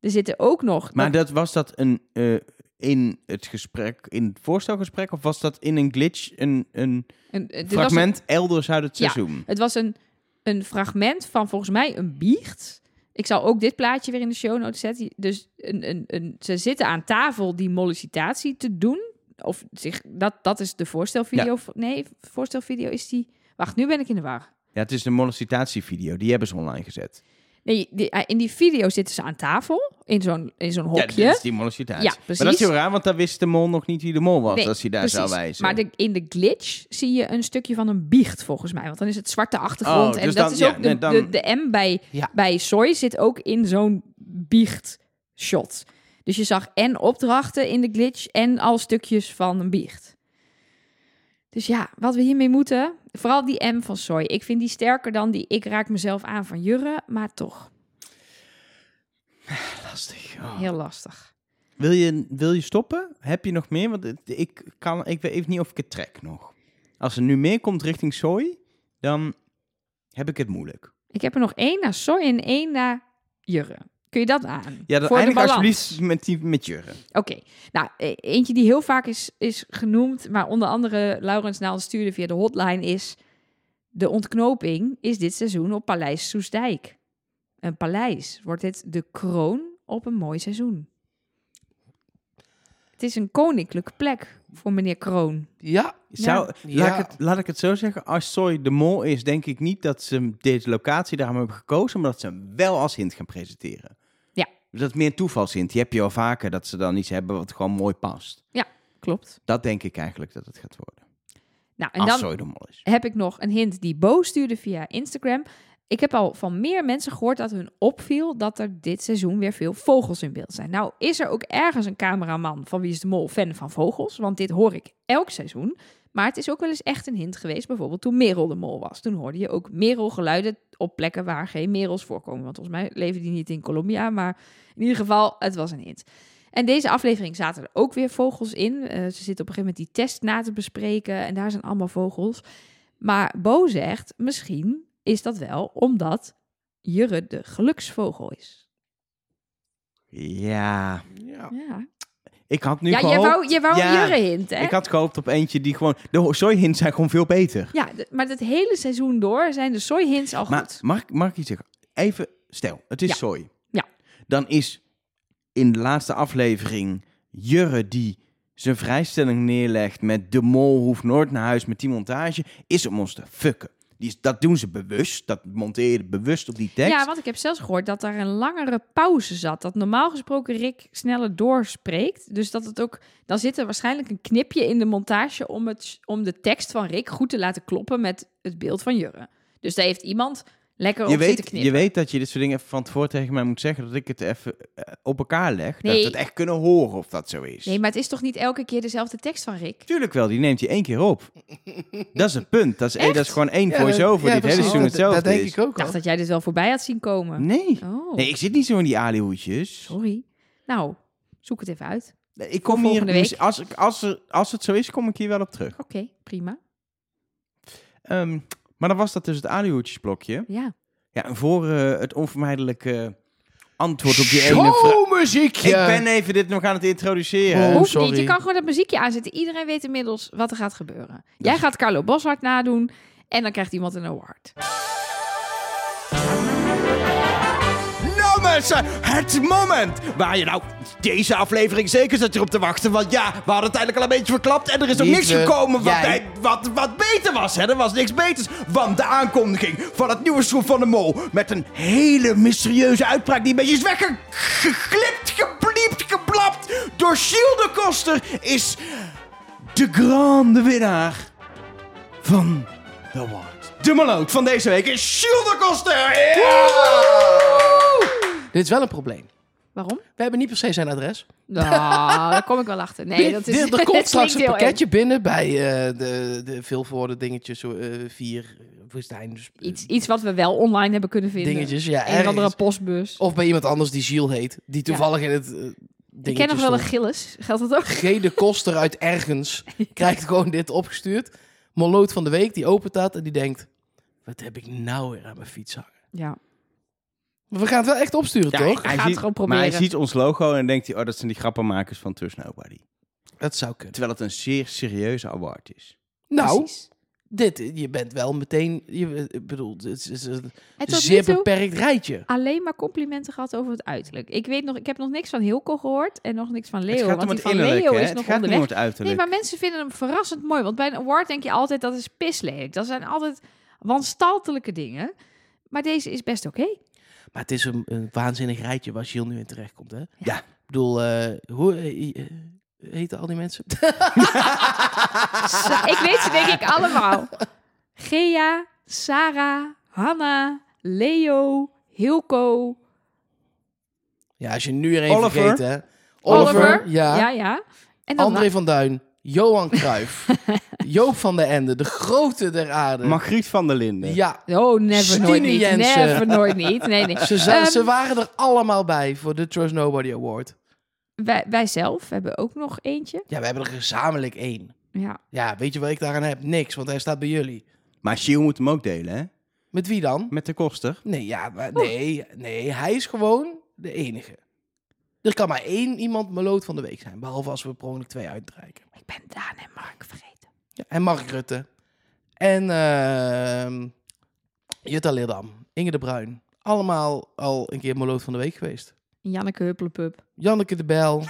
S3: Er zitten ook nog.
S1: Maar dat, was dat een, eh, in het gesprek, in het voorstelgesprek, of was dat in een glitch, een, een
S3: een, een-
S1: fragment elders uit het
S3: Ja.
S1: seizoen?
S3: Het was een, een fragment van volgens mij een biecht. Ik zal ook dit plaatje weer in de show notes zetten. Dus een, een, een, ze zitten aan tafel die mollicitatie te doen. Of zich, dat, dat is de voorstelvideo. Nee, voorstelvideo is die... Wacht, nu ben ik in de war.
S1: Ja, het is de mollifitatievideo, die hebben ze online gezet.
S3: Nee, die, eh, in die video zitten ze aan tafel. In zo'n, in zo'n
S1: Ja,
S3: hokje.
S1: dat is die mollicitatie.
S3: Ja,
S1: Maar dat is
S3: precies.
S1: heel raar, want dan wist de mol nog niet wie de mol was,
S3: Nee,
S1: als hij daar zou
S3: precies.
S1: wijzen.
S3: Maar de, in de glitch zie je een stukje van een biecht, volgens mij. Want dan is het zwarte achtergrond.
S1: Oh,
S3: en
S1: dus
S3: dat
S1: dan-
S3: is
S1: ja,
S3: ook de,
S1: dan-
S3: de, de M bij,
S2: Ja.
S3: bij Soy zit ook in zo'n biechtshot. Dus je zag en opdrachten in de glitch en al stukjes van een biecht. Dus ja, wat we hiermee moeten, vooral die M van Soy. Ik vind die sterker dan die ik raak mezelf aan van Jurre, maar toch
S1: Lastig. Oh.
S3: heel lastig.
S1: Wil, je, wil je stoppen? Heb je nog meer? Want ik, kan, ik weet even niet of ik het trek nog. Als er nu meer komt richting soy, dan heb ik het moeilijk.
S3: Ik heb er nog één naar Soy en één naar Jurre. Kun je dat aan?
S1: Ja, dan eindig alsjeblieft met, die, met Jurre.
S3: Oké, nou, e- eentje die heel vaak is, is genoemd, maar onder andere Laurens Naal stuurde via de hotline is... De ontknoping is dit seizoen op Paleis Soesdijk. Een paleis. Wordt dit de kroon op een mooi seizoen? Het is een koninklijke plek voor meneer Kroon.
S2: Ja,
S1: Zou,
S2: Ja.
S1: laat, ik het, laat ik het zo zeggen. Als Soy de mol is, denk ik niet dat ze deze locatie daarom hebben gekozen, maar dat ze hem wel als hint gaan presenteren.
S3: Ja.
S1: Dat meer een toevalshint. Die heb je al vaker, dat ze dan iets hebben wat gewoon mooi past.
S3: Klopt.
S1: Dat denk ik eigenlijk dat het gaat worden.
S3: Nou, en
S1: als
S3: dan
S1: is.
S3: heb ik nog een hint die Bo stuurde via Instagram. Ik heb al van meer mensen gehoord dat hun opviel dat er dit seizoen weer veel vogels in beeld zijn. Nou, is er ook ergens een cameraman van Wie is de Mol fan van vogels? Want dit hoor ik elk seizoen. Maar het is ook wel eens echt een hint geweest, bijvoorbeeld toen Merel de Mol was. Toen hoorde je ook Merel-geluiden op plekken waar geen Merels voorkomen. Want volgens mij leven die niet in Colombia, maar in ieder geval, het was een hint. En deze aflevering zaten er ook weer vogels in. Eh, ze zitten op een gegeven moment die test na te bespreken en daar zijn allemaal vogels. Maar Bo zegt, misschien is dat wel omdat Jurre de geluksvogel is.
S1: Ja,
S2: ja.
S3: Ja,
S1: ik had nu
S3: ja
S1: gehoopt...
S3: wou, jij wou
S1: Ja,
S3: een Jurre hint, hè?
S1: Ik had gehoopt op eentje die gewoon... De soy hints zijn gewoon veel beter.
S3: Ja, maar het hele seizoen door zijn de soy hints al
S1: Maar
S3: goed.
S1: mag, mag ik iets zeggen? Even, stel, het is
S3: Ja.
S1: soy.
S3: Ja.
S1: Dan is in de laatste aflevering Jurre die zijn vrijstelling neerlegt met de mol hoeft nooit naar huis met die montage, is om ons te fucken. Dat doen ze bewust. Dat monteer je bewust op die tekst.
S3: Ja, want ik heb zelfs gehoord dat er een langere pauze zat. Dat normaal gesproken Rick sneller doorspreekt. Dus dat het ook. Dan zit er waarschijnlijk een knipje in de montage om, het, om de tekst van Rick goed te laten kloppen met het beeld van Jurre. Dus daar heeft iemand lekker
S1: je,
S3: op zitten
S1: weet,
S3: knippen.
S1: je weet dat je dit soort dingen even van tevoren tegen mij moet zeggen. Dat ik het even eh, op elkaar leg. Dat we het echt kunnen horen of dat zo is.
S3: Nee, maar het is toch niet elke keer dezelfde tekst van Rick?
S1: Tuurlijk wel, die neemt hij één keer op. dat is het punt. Dat is, dat is gewoon één
S2: Ja,
S1: voice-over
S2: ja,
S1: die het hele seizoen
S2: Dat-
S1: hetzelfde
S2: Dat denk
S1: is.
S2: ik ook
S3: Ik dacht dat jij dit wel voorbij had zien komen.
S1: Nee.
S3: Oh,
S1: Nee, ik zit niet zo in die alihoedjes.
S3: sorry. Nou, zoek het even uit.
S1: Nee, ik kom hier,
S3: volgende week.
S1: als, ik- als, er, als het zo is, kom ik hier wel op terug.
S3: Oké, prima.
S1: Ehm, maar dan was dat dus het alihoedjesblokje.
S3: Ja.
S1: Ja, en voor eh, het onvermijdelijke antwoord op die ene vraag. Ik ben even dit nog aan het introduceren.
S2: Oh,
S3: Hoeft
S2: sorry.
S3: niet. Je kan gewoon dat muziekje aanzetten. Iedereen weet inmiddels wat er gaat gebeuren. Jij gaat Carlo Boshart nadoen en dan krijgt iemand een award.
S1: Het moment waar je nou deze aflevering zeker zit erop te wachten. Want ja, we hadden het eigenlijk al een beetje verklapt en er is nog
S2: Niet
S1: niks gekomen wat, bij- wat, wat beter was. Hè? Er was niks beters. Want de aankondiging van het nieuwe Schroef van de Mol met een hele mysterieuze uitbraak die een beetje is weggeklipt, gepliept, geblapt door Gilles de Koster is de grande winnaar van de award. De maloot van deze week is Gilles de Koster.
S2: Dit is wel een probleem.
S3: Waarom?
S2: We hebben niet per se zijn adres.
S3: Nou, daar kom ik wel achter. Nee, dat is...
S2: er, er komt straks een pakketje binnen bij eh, de, de veelvoorde dingetjes, eh, vier woestijn. Dus.
S3: Iets, iets wat we wel online hebben kunnen vinden.
S2: dingetjes, ja,
S3: Een andere postbus.
S2: Of bij iemand anders die Gilles heet, die toevallig in het
S3: ik ken nog wel een Gilles. Geldt dat ook?
S2: G. de Koster uit ergens krijgt gewoon dit opgestuurd. Moloot van de week, die opent dat en die denkt... Wat heb ik nou weer aan mijn fiets hangen?
S3: Ja.
S2: Maar we gaan het wel echt opsturen, toch?
S3: ga het
S1: ziet,
S3: gewoon
S1: Maar hij
S3: proberen.
S1: ziet ons logo en denkt hij, oh, dat zijn die grappenmakers van Trust Nobody.
S2: Dat zou kunnen.
S1: Terwijl het een zeer serieuze award is.
S2: Nou,
S3: Precies.
S2: dit, je bent wel meteen... Je, ik bedoel, het is, een
S3: En
S2: zeer beperkt rijtje.
S3: alleen maar complimenten gehad over het uiterlijk. Ik weet nog, ik heb nog niks van Hilco gehoord en nog niks van
S1: het
S3: Leo.
S1: gaat
S3: Want
S1: om het
S3: van Leo
S1: hè?
S3: is
S1: Het
S3: nog
S1: gaat
S3: onderweg.
S1: om het uiterlijk.
S3: Nee, maar mensen vinden hem verrassend mooi. Want bij een award denk je altijd dat is pislelijk. Dat zijn altijd wanstaltelijke dingen. Maar deze is best oké.
S2: Maar het is een, een waanzinnig rijtje waar Gilles nu in terecht komt, hè?
S1: Ja.
S2: Ik bedoel, eh, hoe eh, eh, heten al die mensen?
S3: Ik weet ze denk ik allemaal. Gea, Sarah, Hanna, Leo, Hilco,
S2: ja, als je nu er één
S1: Oliver.
S2: vergeet, hè?
S3: Oliver.
S2: ja.
S3: Ja, ja. En dan
S2: André van Duin, Johan Cruijff, Joop van der Ende, de grote der aarde.
S1: Margriet van der Linden.
S2: ja,
S3: Oh, never
S2: Stine
S3: nooit niet.
S2: Jensen.
S3: Never nooit niet. Nee, nee.
S2: ze,
S3: Ehm,
S2: ze waren er allemaal bij voor de Trust Nobody Award.
S3: wij, wij zelf hebben ook nog eentje.
S2: Ja, we hebben er gezamenlijk één.
S3: Ja.
S2: Ja, weet je wat ik daaraan heb? Niks, want hij staat bij jullie.
S1: Maar Gilles moet hem ook delen, hè?
S2: Met wie dan?
S1: Met de koster.
S2: Nee, ja, maar nee, nee, hij is gewoon de enige. Er kan maar één iemand meloot van de week zijn, behalve als we per ongeluk twee uitreiken.
S3: Ben Daan en Mark vergeten.
S2: Ja, en Mark Rutte. En ehm Jutta Leerdam, Inge de Bruin. Allemaal al een keer meloot van de week geweest.
S3: Janneke Huppelepup.
S2: Janneke de Bel.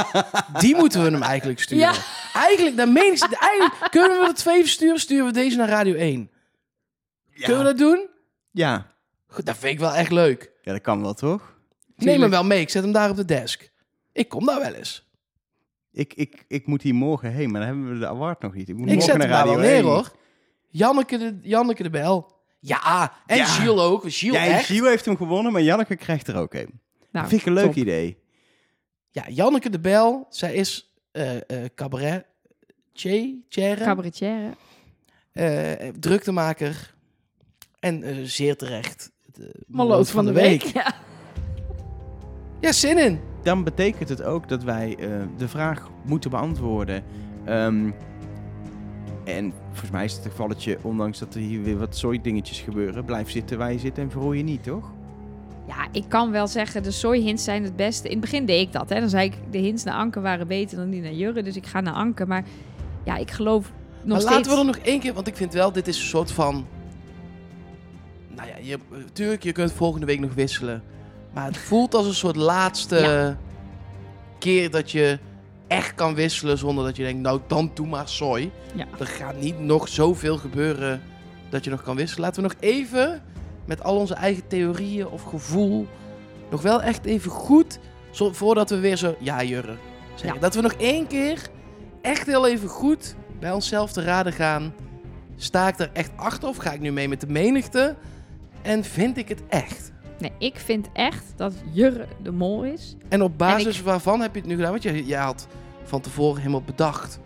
S2: Die moeten we hem eigenlijk sturen.
S3: Ja.
S2: Eigenlijk, dan meen ik, eigenlijk, kunnen we er twee versturen, sturen we deze naar Radio 1. Kunnen we dat doen?
S1: Ja.
S2: Goed, dat vind ik wel echt leuk.
S1: Ja, dat kan wel, toch?
S2: Neem hem wel mee, ik zet hem daar op de desk. Ik kom daar wel eens.
S1: Ik, ik, ik moet hier morgen heen, maar dan hebben we de award nog niet. Ik moet
S2: Ik
S1: morgen
S2: zet hem
S1: naar
S2: daar wel
S1: Radio
S2: neer
S1: 1.
S2: hoor. Janneke de, Janneke de Bel. Ja, en
S1: Ja.
S2: Gilles ook. Gilles
S1: Ja,
S2: echt.
S1: Gilles heeft hem gewonnen, maar Janneke krijgt er ook een.
S3: Nou,
S1: Vind ik een leuk
S3: top.
S1: idee.
S2: Ja, Janneke de Bel. Zij is eh eh cabaret.
S3: Cabaretière.
S2: eh, druktemaker. En eh, zeer terecht. De
S3: Maloot van de week. Ja.
S2: Ja, zin in.
S1: Dan betekent het ook dat wij eh, de vraag moeten beantwoorden. Ehm, en volgens mij is het een gevalletje, ondanks dat er hier weer wat dingetjes gebeuren, blijf zitten waar je zit en verroei je niet, toch?
S3: Ja, ik kan wel zeggen, de soy hints zijn het beste. In het begin deed ik dat. Hè. Dan zei ik, de hints naar Anke waren beter dan die naar Jurre. Dus ik ga naar Anke. Maar ja, ik geloof nog
S2: maar
S3: steeds...
S2: laten we er nog één keer, want ik vind wel, dit is een soort van... Nou ja, je, tuurlijk, je kunt volgende week nog wisselen. Maar het voelt als een soort laatste
S3: Ja.
S2: keer dat je echt kan wisselen zonder dat je denkt, nou dan doe maar.
S3: Ja.
S2: Er gaat niet nog zoveel gebeuren dat je nog kan wisselen. Laten we nog even met al onze eigen theorieën of gevoel nog wel echt even goed, zo, voordat we weer zo, ja Jurre, zeggen.
S3: Ja.
S2: Dat we nog één keer echt heel even goed bij onszelf te raden gaan. Sta ik er echt achter of ga ik nu mee met de menigte? En vind ik het echt?
S3: Nee, ik vind echt dat Jurre de mol is.
S2: En op basis
S3: En
S2: waarvan heb je het nu gedaan? Want je, je had van tevoren helemaal bedacht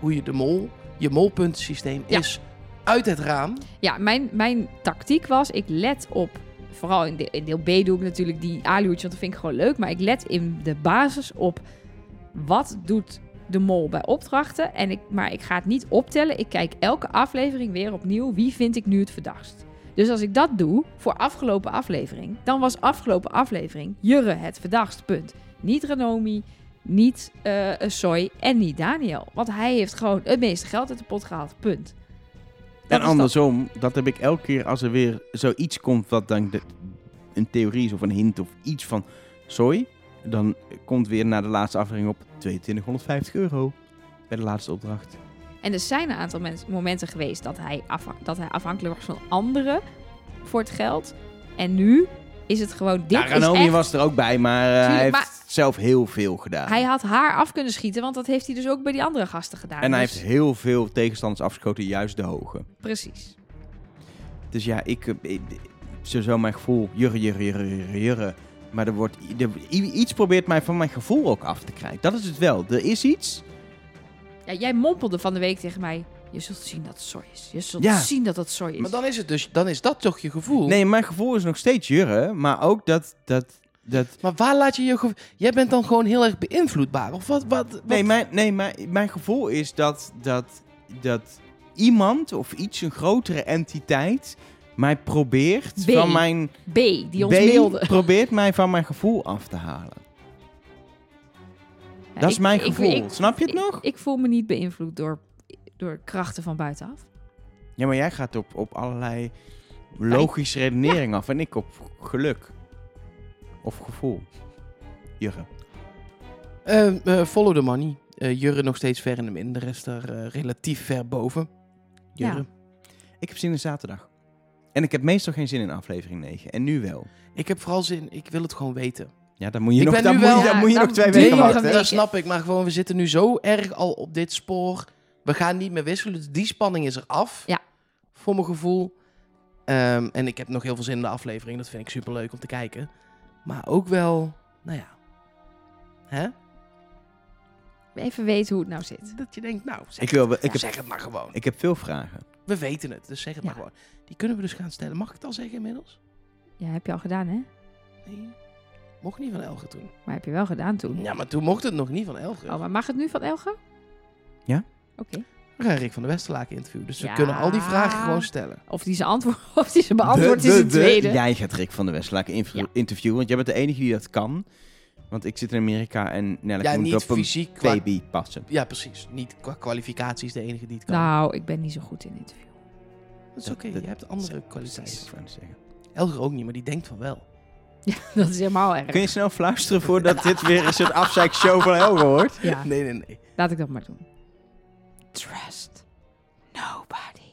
S2: hoe je de mol, je molpuntensysteem
S3: Ja.
S2: is uit het raam.
S3: Ja, mijn, mijn tactiek was, ik let op... Vooral in, de, in deel B doe ik natuurlijk die aluhoedje, want dat vind ik gewoon leuk. Maar ik let in de basis op wat doet de mol bij opdrachten. En ik, maar ik ga het niet optellen. Ik kijk elke aflevering weer opnieuw. Wie vind ik nu het verdachtst? Dus als ik dat doe voor afgelopen aflevering, dan was afgelopen aflevering Jurre het verdachtst, punt. Niet Renomi, niet eh Soy en niet Daniel. Want hij heeft gewoon het meeste geld uit de pot gehaald, punt. Dat
S1: En
S3: dat.
S1: andersom, dat heb ik elke keer als er weer zoiets komt wat dan de- een theorie is of een hint of iets van sorry, dan komt weer naar de laatste aflevering op 2250 euro bij de laatste opdracht.
S3: En er zijn een aantal momenten geweest dat hij, afha- dat hij afhankelijk was van anderen voor het geld. En nu is het gewoon, dit
S1: Ja,
S3: is
S1: Ranomi
S3: echt...
S1: was er ook bij, maar eh, hij heeft
S3: maar-
S1: zelf heel veel gedaan.
S3: Hij had haar af kunnen schieten, want dat heeft hij dus ook bij die andere gasten gedaan.
S1: en hij
S3: Dus-
S1: heeft heel veel tegenstanders afgeschoten, juist de hoge.
S3: Precies.
S1: Dus ja, ik, eh, ik- zo zo mijn gevoel, jurre, jurre, jurre, jurre, jurre. Maar er wordt, er, iets probeert mij van mijn gevoel ook af te krijgen. Dat is het wel. Er is iets.
S3: Ja, jij mompelde van de week tegen mij, je zult zien dat het soy is. Je zult
S1: Ja.
S3: zien dat het soy is.
S2: Maar dan is het dus, dan is dat toch je gevoel?
S1: Nee, mijn gevoel is nog steeds jurre. Maar ook dat, dat, dat
S2: Maar waar laat je je gevoel... Jij bent dan gewoon heel erg beïnvloedbaar. Of wat? wat, wat?
S1: Nee, mijn, nee mijn, mijn gevoel is dat, dat, dat iemand of iets, een grotere entiteit, mij probeert
S3: B.
S1: van mijn...
S3: B, die ons
S1: B
S3: mailde.
S1: probeert mij van mijn gevoel af te halen.
S3: Ja,
S1: dat is
S3: ik-
S1: mijn gevoel.
S3: ik-
S1: Snap je het
S3: ik-
S1: nog?
S3: Ik, voel me niet beïnvloed door, door krachten van buitenaf.
S1: Ja, maar jij gaat op, op allerlei logische redenering af en ik op geluk. Of gevoel. Jurre.
S2: Eh, eh, follow the money. Eh, Jurre nog steeds ver in de min. De rest er eh, relatief ver boven. Jurre.
S3: Ja.
S1: Ik heb zin in zaterdag. En ik heb meestal geen zin in aflevering 9. En nu wel.
S2: Ik heb vooral zin... Ik wil het gewoon weten.
S1: Ja, dan moet je
S2: Ik
S1: nog, dan moet je, dan moet nog twee weken
S3: nog
S1: wachten.
S2: dat snap ik. Maar gewoon, we zitten nu zo erg al op dit spoor. We gaan niet meer wisselen. Dus die spanning is er af.
S3: Ja.
S2: Voor mijn gevoel. Ehm, en ik heb nog heel veel zin in de aflevering. Dat vind ik super leuk om te kijken. Maar ook wel... Nou ja. Hè?
S3: Even weten hoe het nou zit.
S2: Dat je denkt, nou, zeg,
S1: Ik, wil,
S2: het,
S1: ik, heb,
S2: zeg het maar gewoon.
S1: ik heb veel vragen.
S2: We weten het, dus zeg het
S3: Ja.
S2: maar gewoon. Die kunnen we dus gaan stellen. Mag ik het al zeggen inmiddels?
S3: Ja, heb je al gedaan, hè?
S2: Nee. Mocht niet van Elge toen.
S3: Maar heb je wel gedaan toen.
S2: Ja, maar toen mocht het nog niet van Elge.
S3: Oh, maar mag het nu van Elge?
S1: Ja.
S3: Oké.
S2: We gaan Rick van der Westerlaken interviewen. Dus we kunnen al die vragen gewoon stellen.
S3: Of die ze, antwoord, of die ze beantwoordt
S1: De-
S3: is
S1: de- de-
S3: tweede.
S1: Jij gaat Rick van der inv-
S3: Ja.
S1: interviewen, want jij bent de enige die dat kan. Want ik zit in Amerika en Nelle
S2: Ja,
S1: moet
S2: niet
S1: op een
S2: fysiek. Qua,
S1: baby passen.
S2: ja, precies. Niet qua kwalificaties de enige die het kan.
S3: Nou, ik ben niet zo goed in interview.
S2: dat is oké. Je hebt andere kwaliteiten. Elger ook niet, maar die denkt van wel.
S3: Dat is helemaal erg.
S1: Kun je snel fluisteren voordat dit weer een soort afzeikshow van Helge wordt?
S3: Ja,
S2: Nee, nee, nee.
S3: laat ik dat maar doen. Trust nobody.